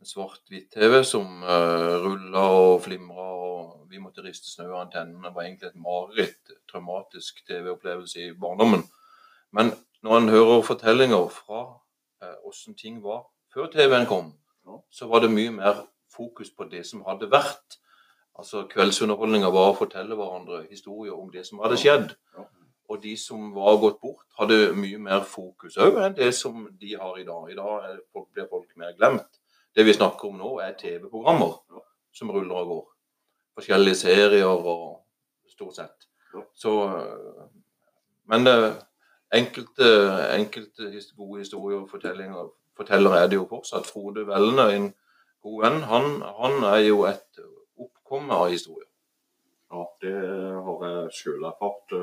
En svart-hvitt-TV som uh, rulla og flimra, og vi måtte riste snø av antennene. Det var egentlig et mareritt, traumatisk TV-opplevelse i barndommen. Men når en hører fortellinger fra åssen ting var før TV-en kom, Ja. så var det mye mer fokus på det som hadde vært, Altså Kveldsunderholdninga var å fortelle hverandre historier om det som hadde skjedd. Ja. Og de som var gått bort, hadde mye mer fokus òg enn det som de har i dag. I dag folk, blir folk mer glemt. Det vi snakker om nå, er TV-programmer Ja. som ruller og går. Forskjellige serier og stort sett. Så øh, Men øh, enkelte, enkelte gode historier og fortellinger forteller er det jo fortsatt. Frode Velne, en god venn, han, han er jo et oppkomme av historier. Ja, det har jeg sjøl erfart.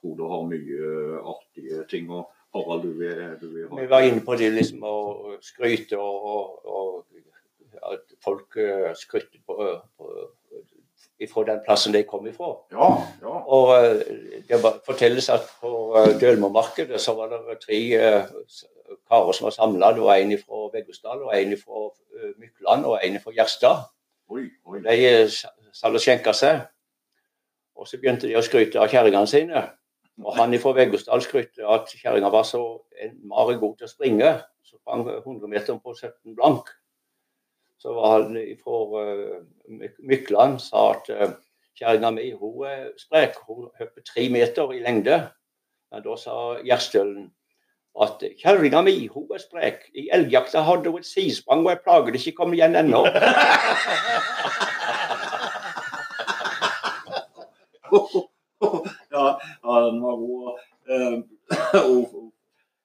Frode har mye artige ting. og Harald, du vil, du vil ha Vi var inne på det liksom å skryte og, og, og at folk skrytte skryter på, på, ifra den plassen de kom ifra. Ja, ja. Og eh, det fortelles at på eh, Dølmomarkedet så var det tre eh, karer som var samla. Det var en fra Veggosdal, og en fra eh, Mykland og en fra Gjerstad. Oi, oi. De eh, sa- satt og skjenka seg. Og så begynte de å skryte av kjerringene sine. Og han fra Veggosdal skrytte at kjerringa var så innmari god til å springe. Så sprang 100 meter på 17 blank. Så var han fra uh, Mykland sa at uh, kjerringa mi hun er sprek. Hun hopper tre meter i lengde. Men da sa Gjerstølen at kjerringa mi hun er sprek. I elgjakta hadde hun et sidesprang, og jeg plager det ikke kom igjen ennå. ja, ja, den var god. Eh,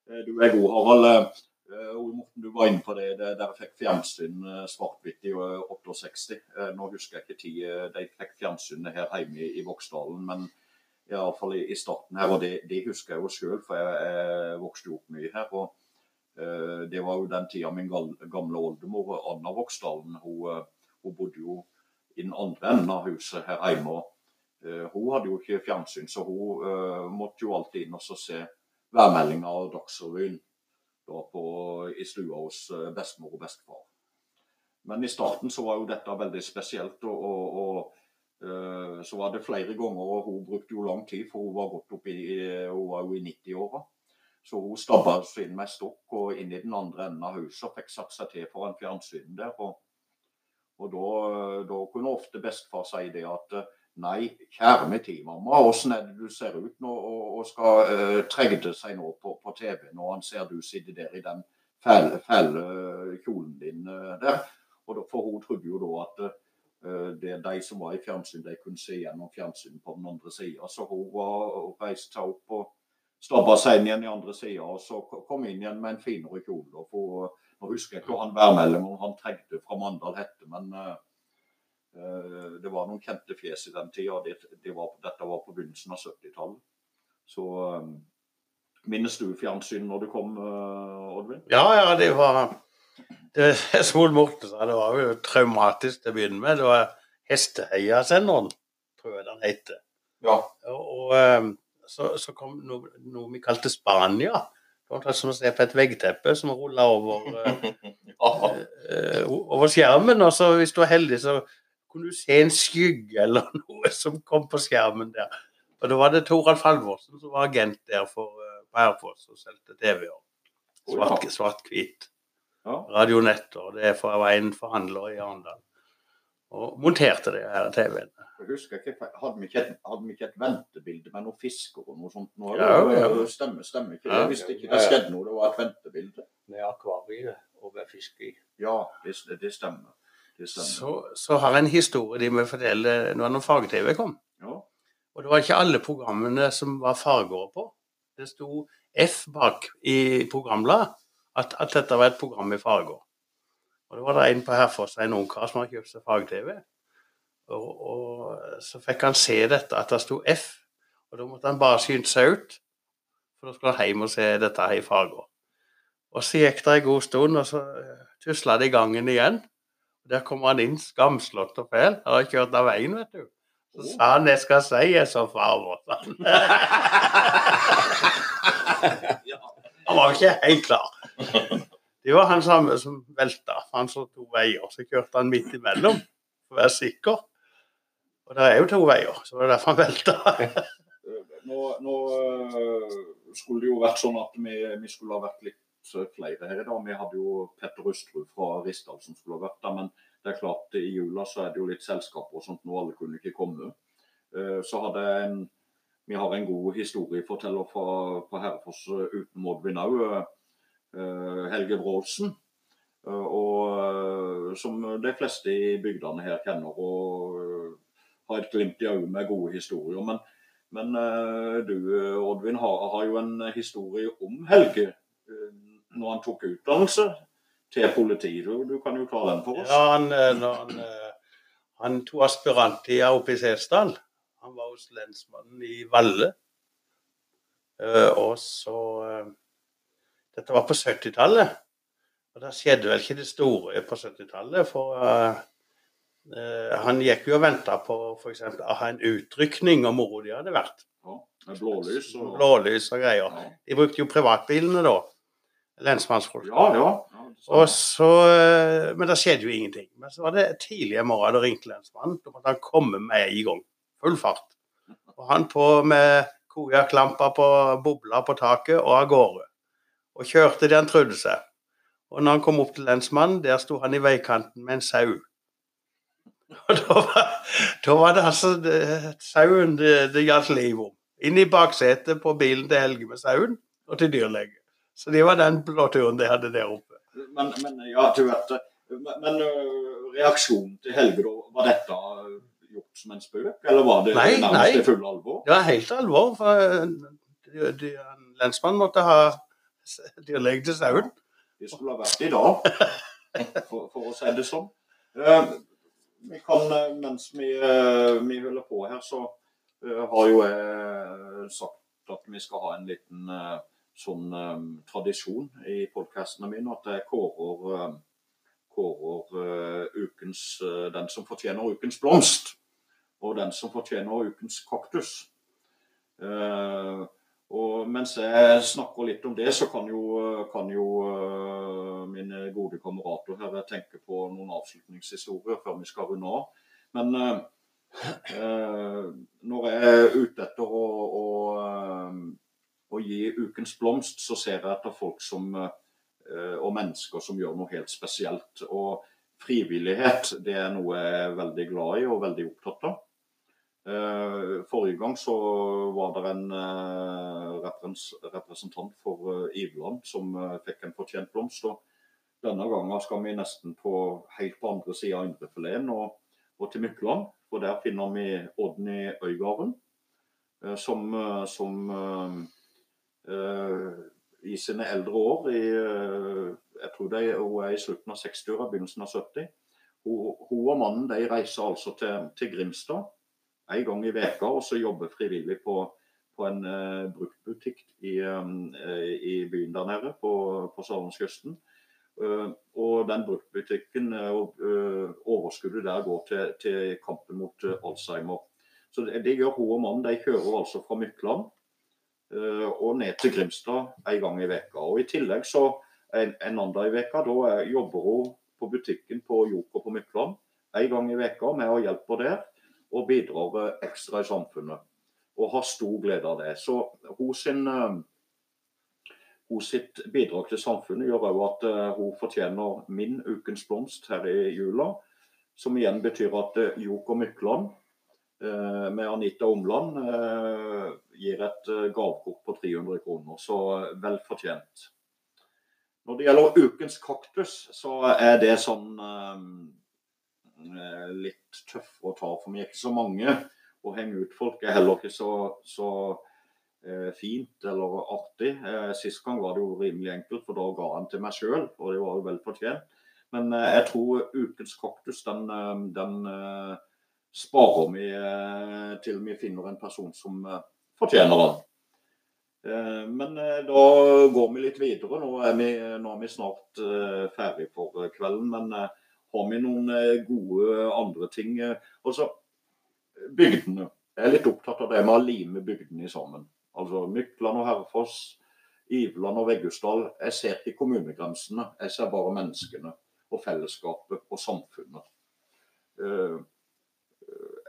eh, du er god, Harald. Eh, Ole Morten, du var inne på det. det Dere fikk fjernsyn eh, svart-hvitt i eh, 68. Eh, Nå husker jeg ikke tid de fikk fjernsynet her hjemme i, Voksdalen, men i, alle fall i, i starten her, og det, det husker jeg jo sjøl, for jeg, jeg vokste opp mye her. og Det var jo den tida min gamle oldemor Anna Voksdalen hun, hun bodde jo i den andre enden av huset her hjemme. hun hadde jo ikke fjernsyn, så hun måtte jo alltid inn og se værmeldinga og Dagsrevyen da på, i stua hos eh, bestemor og bestefar. Men i starten så var jo dette veldig spesielt, og, og, og eh, så var det flere ganger, og hun brukte jo lang tid, for hun var godt oppe hun var jo i 90-åra. Så hun stabba oss inn med stokk og inn i den andre enden av huset og fikk satt seg til foran fjernsynet der. Og, og da, da kunne ofte bestefar si det at eh, Nei, kjære min tid, mamma. Åssen er det du ser ut nå og, og skal uh, tregde seg nå på, på TV når han ser du sitter der i den fæle, fæle kjolen din uh, der. Og da, for hun trodde jo da at uh, det de som var i fjernsyn, de kunne se gjennom fjernsynet på den andre sida. Så hun var og reiste seg opp og stabba seg inn igjen i andre sida, og så kom inn igjen med en finere kjole. Og for, nå husker jeg ikke han værmeldingen om han tregde fra Mandal hette, men Eh, Det var noen kjente fjes i den tida. Det, det var, dette var på begynnelsen av 70-tallet. Så um, minnes du fjernsyn når du kom, uh, Oddvin? Ja, ja, det var det, Som Morten sa, det var jo traumatisk til å begynne med. Det var Hesteheia-senderen, tror jeg den heter. Ja. Og, og eh, så, så kom noe, noe vi kalte Spania. Det var som å se på et veggteppe som rulla over, eh, eh, over skjermen. Og så hvis du var heldig, så kunne du se en skygge eller noe som kom på skjermen der. Og da var det Toralf Halvorsen som var agent der for, eh, på Herfoss og solgte TV-er. Ja. Svart-. Ja. Radionetter. Det er var en forhandler i Arendal. Og monterte det her TV-en. Jeg husker ikke, Hadde vi ikke, et, hadde vi ikke et ventebilde med noen fisker og noe sånt? Nå, Ja, ja. Stemmer, stemmer ikke Ja. det? Hvis det ikke det skjedde noe, det var et ventebilde. Med akvariet og med fisk i. Ja, det, det stemmer. Så, så har jeg en historie de må fortelle når når fag-TV kom. Ja. Og det var ikke alle programmene som var farger på. Det sto F bak i programbladet at, at dette var et program i farger. Og det var det en på Herfoss, en ungkar som hadde kjøpt seg fag-TV. Og, og så fikk han se dette, at det sto F. Og da måtte han bare skynde seg ut, for da skulle han hjem og se dette her i farger. Og så gikk det en god stund, og så tusla det i gangen igjen. Der kom han inn skamslått og fæl. Har kjørt av veien, vet du. Så sa han 'jeg skal si jeg så farver', sa han. Han var ikke helt klar. Det var han samme som velta. Han så to veier. Så kjørte han midt imellom for å være sikker. Og det er jo to veier, så det var derfor han velta. Nå, nå øh, skulle det jo vært sånn at vi, vi skulle ha vært litt flere her i dag. Vi hadde jo Petter Rustrud fra Rissdal som skulle ha vært der, men det er klart i jula så er det jo litt selskaper og sånt nå, alle kunne ikke komme. Eh, så hadde en, vi har en god historieforteller fra, på Herrefoss uten Modvin òg, Helge Wroldsen. Og som de fleste i bygdene her kjenner og har et glimt i øyet med gode historier. Men, men du Oddvin har, har, jo en historie om Helge når han tok utdannelse til politiet. Du, du, kan jo ta den for oss. Ja, han, eh, han, eh, han tok aspiranttida oppe i Setesdal. Han var hos lensmannen i Valle. Eh, og så Dette var på 70-tallet. Og da skjedde vel ikke det store på 70-tallet. For uh, han gikk jo og venta på f.eks. å ha en utrykning om moro de hadde vært. Ja, med blålys og Blålys og greier. Ja. De brukte jo privatbilene da lensmannsfolk. Ja, ja. Og så, eh, men det skjedde jo ingenting. Men så var det tidlig en morgen da ringte lensmannen. Da måtte han komme med i gang. Full fart. Og han på med kojakklampa på bobla på taket og av gårde. Og kjørte det han trodde seg. Og når han kom opp til lensmannen, der sto han i veikanten med en sau. Og da var, da var det altså det, sauen det, det gjaldt liv om. Inn i baksetet på bilen til Helge med sauen, og til dyrlege. Så det var den blåturen de hadde der oppe. Men, men ja, du vet Men, reaksjonen til Helge, da, var dette gjort som en spøk, eller var det nei, nærmest nei. i full alvor? Det var helt alvor. for Lensmannen måtte ha dyrlege til sauen. Det skulle ha vært i dag, for, for å si det sånn. Vi kan, mens vi, vi holder på her, så har jo jeg sagt at vi skal ha en liten sånn um, tradisjon i podkastene mine at jeg kårer, um, kårer uh, ukens, uh, den som fortjener ukens blomst, og den som fortjener ukens kaktus. Uh, og mens jeg snakker litt om det, så kan jo, kan jo mine gode kamerater her tenke på noen avslutningshistorier før vi skal runde av. Men når jeg er ute etter å, å å gi ukens blomst, så ser jeg etter folk som, eh, og mennesker som gjør noe helt spesielt. Og frivillighet det er noe jeg er veldig glad i og veldig opptatt av. Eh, forrige gang så var det en eh, representant for Iveland som fikk en fortjent blomst. og Denne gangen skal vi nesten på helt på andre sida av Indrefileten og, og til Mykland. For der finner vi Odny Øygarden, som, som i sine eldre år. I, jeg tror det, hun er i slutten av 60-åra, begynnelsen av 70. Hun, hun, og mannen de reiser altså til, til Grimstad en gang i veka, og så jobber frivillig på, på en uh, bruktbutikk i, um, i, byen der nede på, på Sørlandskysten. Uh, og den bruktbutikken og uh, overskuddet der går til, til kampen mot Alzheimer. Så det, det, gjør hun og mannen. De kjører altså fra Mykland Eh, og ned til Grimstad en gang i veka. Og I tillegg så en, en annen i veka, da jobber hun på butikken på Joker på Mykland en gang i veka med å hjelpe der, og bidrar eh, ekstra i samfunnet. Og har stor glede av det. Så hun sin eh, hun sitt bidrag til samfunnet gjør òg at hun fortjener min ukens blomst her i jula. Som igjen betyr at Joker Mykland Eh, med Anita Omland eh, gir et eh, gavekort på 300 kroner, så vel fortjent. Når det gjelder ukens kaktus, så er det sånn litt tøffere å ta, for vi er ikke så mange. Å henge ut folk er heller ikke så, så fint eller artig. Sist gang var det jo rimelig enkelt, for da ga han til meg sjøl, og det var jo vel fortjent. Men jeg tror ukens kaktus, den, den sparer vi eh, til vi finner en person som eh, fortjener den. Eh, men da går vi litt videre. Nå er vi, nå er vi snart ferdig for kvelden. Men har vi noen gode andre ting? Altså, bygdene. Jeg er litt opptatt av det med å lime bygdene sammen. Altså Mykland og Herrefoss, Iveland og Veggusdal. Jeg ser ikke kommunegrensene, jeg ser bare menneskene og fellesskapet og samfunnet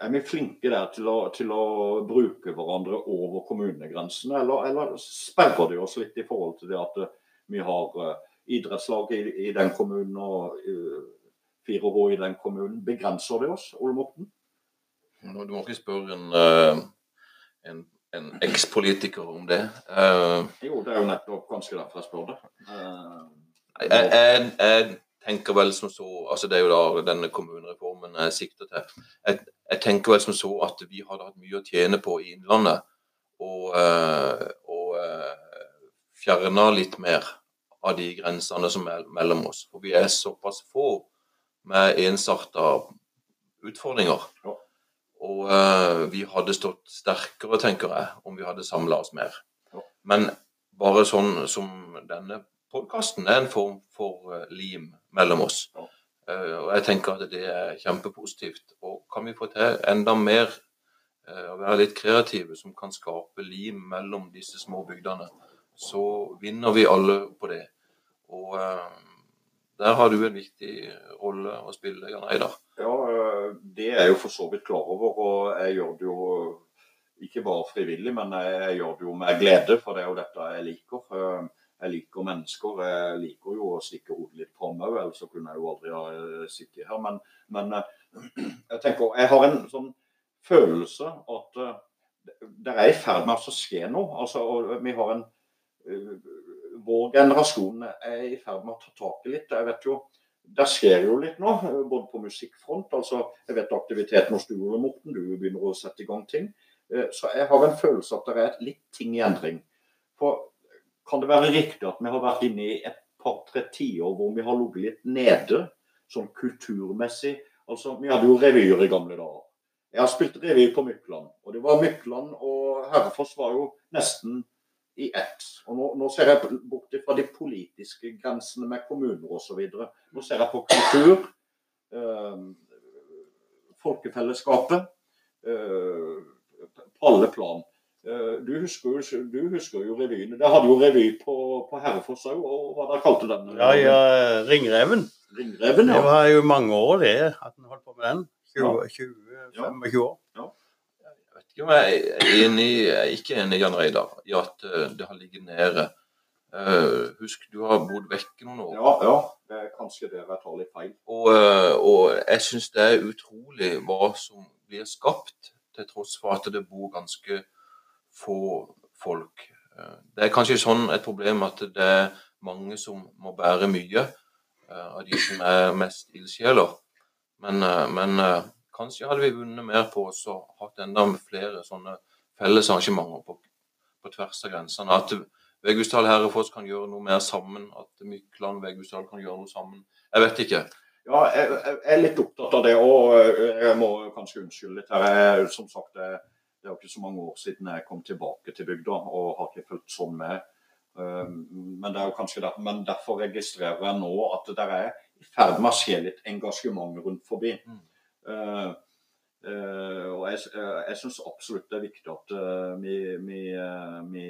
er vi flinke der til å, til å, bruke hverandre over kommunegrensene, eller, eller sperrer det oss litt i forhold til det at vi har uh, idrettslag i, i, den kommunen og 4H i den kommunen. Begrenser det oss, Ole Morten? Du må ikke spørre en, eh, en, en ekspolitiker om det. Uh, Jo, det er jo nettopp kanskje derfor jeg spør det. Uh, Jeg, jeg, jeg tenker vel som så altså Det er jo da denne kommunereformen jeg sikter til. Jeg, jeg tenker vel som så at vi hadde hatt mye å tjene på i Innlandet og, eh, og eh, fjerna litt mer av de grensene som er mellom oss. For vi er såpass få med ensarta utfordringer. Og eh, vi hadde stått sterkere, tenker jeg, om vi hadde samla oss mer. Men bare sånn som denne podkasten er en form for lim mellom oss. Eh, og jeg tenker at det er kjempepositivt. Og kan vi få til enda mer eh, å være litt kreative, som kan skape lim mellom disse små bygdene, så vinner vi alle på det. Og eh, der har du en viktig rolle å spille, Jan Eidar. Ja, det er jeg jo for så vidt klar over, og jeg gjør det jo ikke bare frivillig, men jeg gjør det jo med glede, for det er jo dette jeg liker. Jeg liker mennesker. Jeg liker jo å stikke hodet litt fram òg, ellers så kunne jeg jo aldri ha øh, sittet her. Men, men øh, jeg tenker, jeg har en sånn følelse at øh, det er i ferd med å skje noe. Altså, vi har en Vår generasjon er i ferd med å ta tak i litt. Jeg vet jo det skjer jo litt nå, eh, både på musikkfront. altså Jeg vet aktiviteten hos du, og Morten, du begynner å sette i gang ting. Eh, Så jeg har en følelse at det er litt ting i endring. For kan det være riktig at vi har vært inne i et par-tre tiår hvor vi har ligget litt nede, sånn kulturmessig? Altså, Vi hadde jo revyer i gamle dager. Jeg har spilt revy på Mykland, og det var Mykland og Herrefoss var jo nesten i ett. Og nå, nå ser jeg bort fra de politiske grensene med kommuner osv. Nå ser jeg på kultur, øh, folkefellesskapet, øh, på alle plan. Eh, du, husker jo, du husker jo revyene. Dere hadde jo revy på, på Herrefoss òg, og hva dere kalte den? Ja, ja, Ringreven. Ringreven, ja. Det var jo mange år, det, at en holdt på med den. 20-25 Ja. 25 år. Jeg vet ikke om jeg er enig, jeg er ikke enig Jan Reidar, i at eh, det har ligget nede. Uh, husk, du har bodd vekke noen år. Ja, ja. Det er kanskje der jeg tar litt feil. Og, og jeg syns det er utrolig hva som blir skapt, til tross for at det bor ganske få folk. Eh, Det er kanskje sånn et problem at det er mange som må bære mye eh, av de som er mest ildsjeler. Men, eh, men kanskje hadde vi vunnet mer på å hatt enda flere sånne felles arrangementer på, på tvers av grensene. At Vegusdal Herrefoss kan gjøre noe mer sammen. At Mykland Vegusdal kan gjøre noe sammen. Jeg vet ikke. Ja, jeg, jeg er litt opptatt av det, òg. jeg må kanskje unnskylde litt her. Jeg, som sagt, det, det er jo ikke så mange år siden jeg kom tilbake til bygda, og har ikke fulgt sånn med. Um, Men, det er jo kanskje der, men derfor registrerer jeg nå at det der er i ferd med å skje litt engasjement rundt forbi. Mm. Uh, uh, og jeg, uh, jeg syns absolutt det er viktig at uh, vi, vi, vi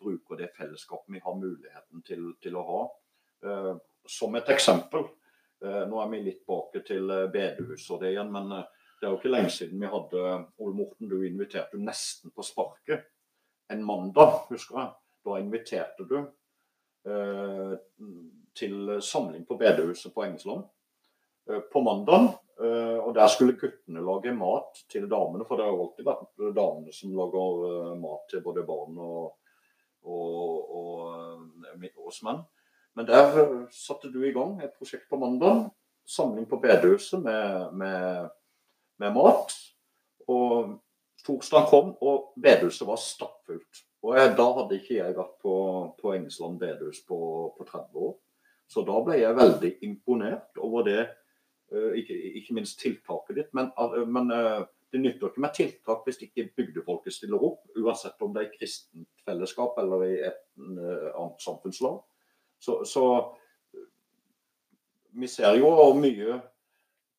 bruker det fellesskapet vi har muligheten til, til å ha. Uh, som et eksempel. Nå er vi litt bak til bedehuset og det igjen, men det er jo ikke lenge siden vi hadde Ole Morten, du inviterte nesten på sparket. En mandag, husker jeg. Da inviterte du eh, til samling på bedehuset på Engesland eh, på mandag. Eh, og der skulle guttene lage mat til damene, for det har jo alltid vært damene som lager mat til både barn og, og, og og oss menn. Men der satte du i gang et prosjekt på mandag. Samling på bedehuset med, med, med mat. Og torsdag kom, og bedehuset var stappfullt. Og jeg, da hadde ikke jeg vært på, på Engesland bedehus på, på 30 år. Så da ble jeg veldig imponert over det, eh, ikke, ikke minst tiltaket ditt. Men, eh, men eh, det nytter ikke med tiltak hvis ikke bygdefolket stiller opp, uansett om det er i kristent fellesskap eller i et annet samfunnslag. Så, så vi ser jo mye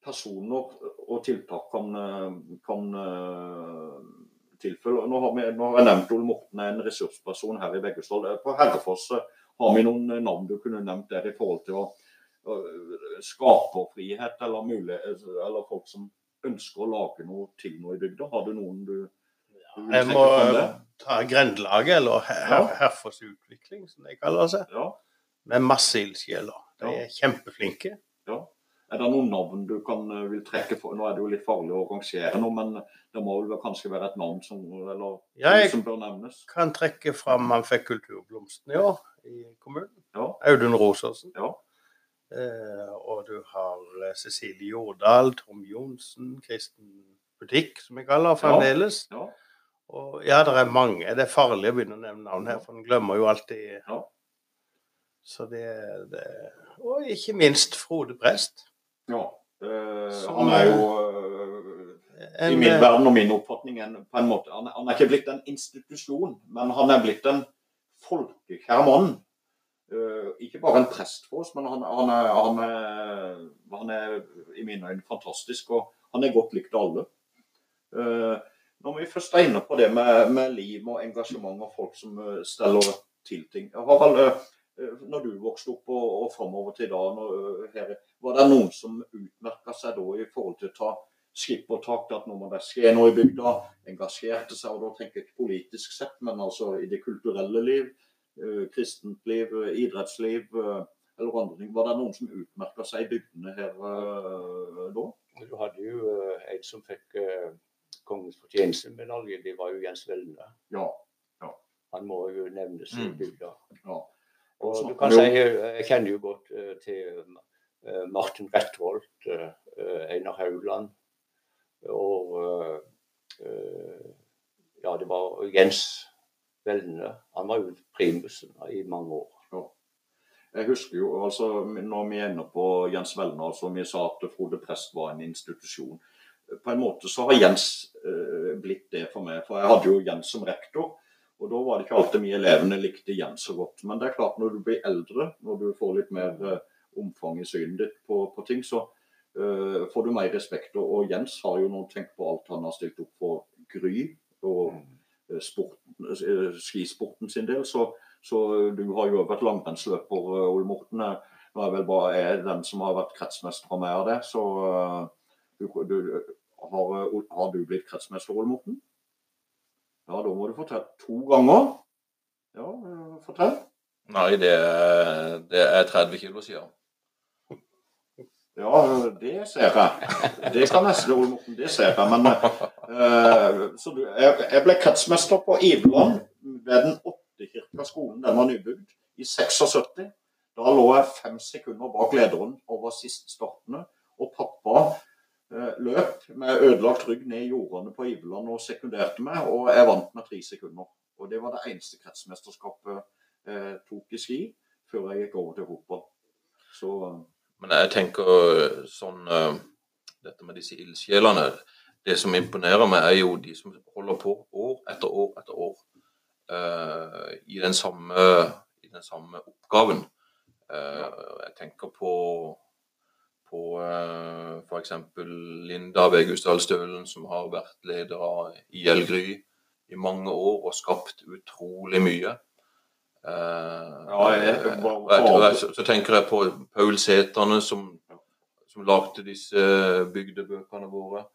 personer og tiltak kan, eh, kan eh, tilfelle. Nå har, vi, nå har jeg nevnt Ole Morten er en ressursperson her i Veggestad. På Herrefoss eh, har vi noen navn du kunne nevnt der i forhold til å, å skape frihet eller, mulighet, eller folk som ønsker å lage noe til noe i bygda. Har du noen du, du vil Jeg må ta Grendelaget, eller Her- Ja. Herfoss Utvikling, som de kaller seg, Ja. med masse ildsjeler. De er kjempeflinke. Ja. Er det noen navn du kan eh, vil trekke for? Nå er det jo litt farlig å rangere nå, men det må vel kanskje være et navn som, eller, Ja, jeg som bør nevnes? kan trekke fram Han fikk Kulturblomsten i år i kommunen. Ja. Audun Rosersen. Ja. Eh, og du har eh, Cecilie Jordal, Tom Johnsen, Kristen Butikk, som jeg kaller fremdeles. fremdeles. Ja. Og ja, det er mange. Det er farlig å begynne å nevne navn her, for en glemmer jo alltid. Ja. Så det, det Og ikke minst Frode Prest. Ja. Eh, Som- han er jo eh, i min eh, verden og min oppfatning en, på en måte, han, han er ikke blitt en institusjon, men han er blitt en folkekjær mann. Uh, ikke bare en prest for oss, men han, han, er, han, er, han er i mine øyne fantastisk. Og han er godt likt av alle. Uh, når vi først er inne på det med, med liv og engasjement og folk som steller til ting Harald, når du vokste opp og, og framover til da, når, eh, her, var det noen som utmerka seg da i forhold til å ta skippertak at nå må det skje noe i bygda, engasjerte seg, og da tenker jeg ikke politisk sett, men altså i det kulturelle liv, eh, kristent liv, eh, idrettsliv eh, eller andre ting. Var det noen som utmerka seg i bygdene her eh, da? Du hadde jo eh, en som fikk eh, kongens fortjenestemedalje. Det var jo Jens Velne. Ja. Han må jo nevnes i Mm. bygda. ja. Og du kan si, eh, Jeg kjenner jo godt uh, til eh, Martin Rettholt, Einar Haugland og Ja, det var Jens Velne. Han var jo primusen i mange år. Jeg husker jo, altså, når vi er inne på Jens Velne, altså, vi sa at Frode Prest var en institusjon. På en måte så har Jens eh, blitt det for meg, for jeg hadde jo Jens som rektor. Og da var det ikke alltid vi elevene likte Jens så godt. Men det er klart når du blir eldre, når du får litt mer eh, omfang i synet ditt på, på ting, så uh, får du mer respekt. Og, og Jens har jo nå tenkt på alt han har stilt opp for Gry og eh, sporten, skisporten sin del. Så, så du har jo vært langrennsløper, Ole Morten. Nå er vel bare jeg den som har vært kretsmester av meg av det. Så du, du, har, har du blitt kretsmester, Ole Morten? Ja, da må du fortelle. To ganger? Ja, fortell. Nei, det, det er 30 kilo siden. Ja, det ser jeg. Det kan nesten Ole Morten, det ser jeg. Men uh, så du, jeg, jeg ble kretsmester på Iveland ved den åttekirka skolen. Den var nybygd i 76. Da lå jeg fem sekunder bak lederen og var sist startende. Og pappa løp med ødelagt rygg ned i jordene på Iveland og sekunderte meg, og jeg vant med tre sekunder. Og det var det eneste kretsmesterskapet jeg tok i ski før jeg gikk over til fotball. Så Men jeg tenker sånn eh, Dette med disse ildsjelene Det som imponerer meg, er jo de som holder på år etter år etter år uh, i, den samme, i den samme oppgaven. Uh, jeg tenker på på uh, f.eks. Linda Vegusdal Stølen, som har vært leder av IL Gry i mange år og skapt utrolig mye. Eh, Ja, jeg- jeg- så, så tenker jeg på Paul Setane, som, som lagde disse bygdebøkene våre.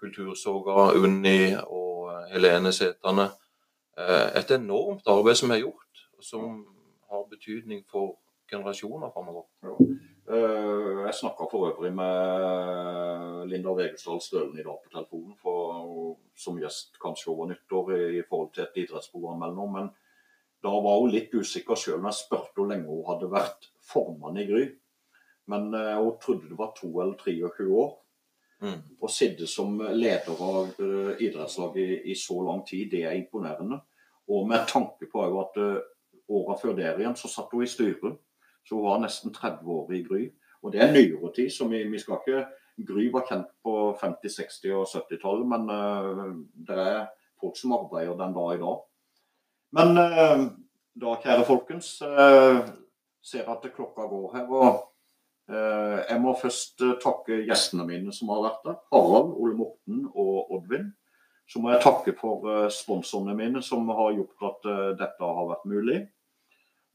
Kultursoga, Unni og Helene Setane. Eh, Et enormt arbeid som er gjort, som har betydning for generasjoner framover. Eh, Jeg snakka for øvrig med Linda Vegusdal Stølen i dag på telefonen for, som gjest kanskje over nyttår i, forhold til et idrettsprogram eller noe. Men da var hun litt usikker sjøl når jeg spurte hvor lenge hun hadde vært formann i Gry. Men eh, hun trodde det var to eller 23 år. Mm. Å sitte som leder av eh, idrettslaget i, i så lang tid, det er imponerende. Og med tanke på at åra før der igjen så satt hun i styret. Så hun var nesten 30 år i Gry. Og det er nyere tid, så vi, vi skal ikke Gry var kjent på 50-, 60- og 70-tallet, men uh, det er folk som arbeider den dag i dag. Men uh, da, kjære folkens, uh, ser at klokka går her. og Jeg må først takke gjestene mine som har vært der. Harald, Ole Morten og Oddvin. Så må jeg takke for sponsorene mine som har gjort at dette har vært mulig.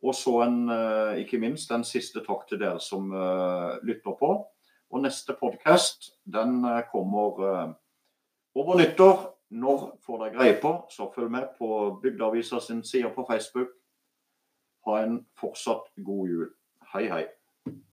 Og så en, eh, ikke minst en siste takk til dere som eh, lytter på. Og neste podkast den eh, kommer over nyttår. Når får dere greie på, så følg med på Bygdeavisa sin side på Facebook. Ha en fortsatt god jul. Hei, hei.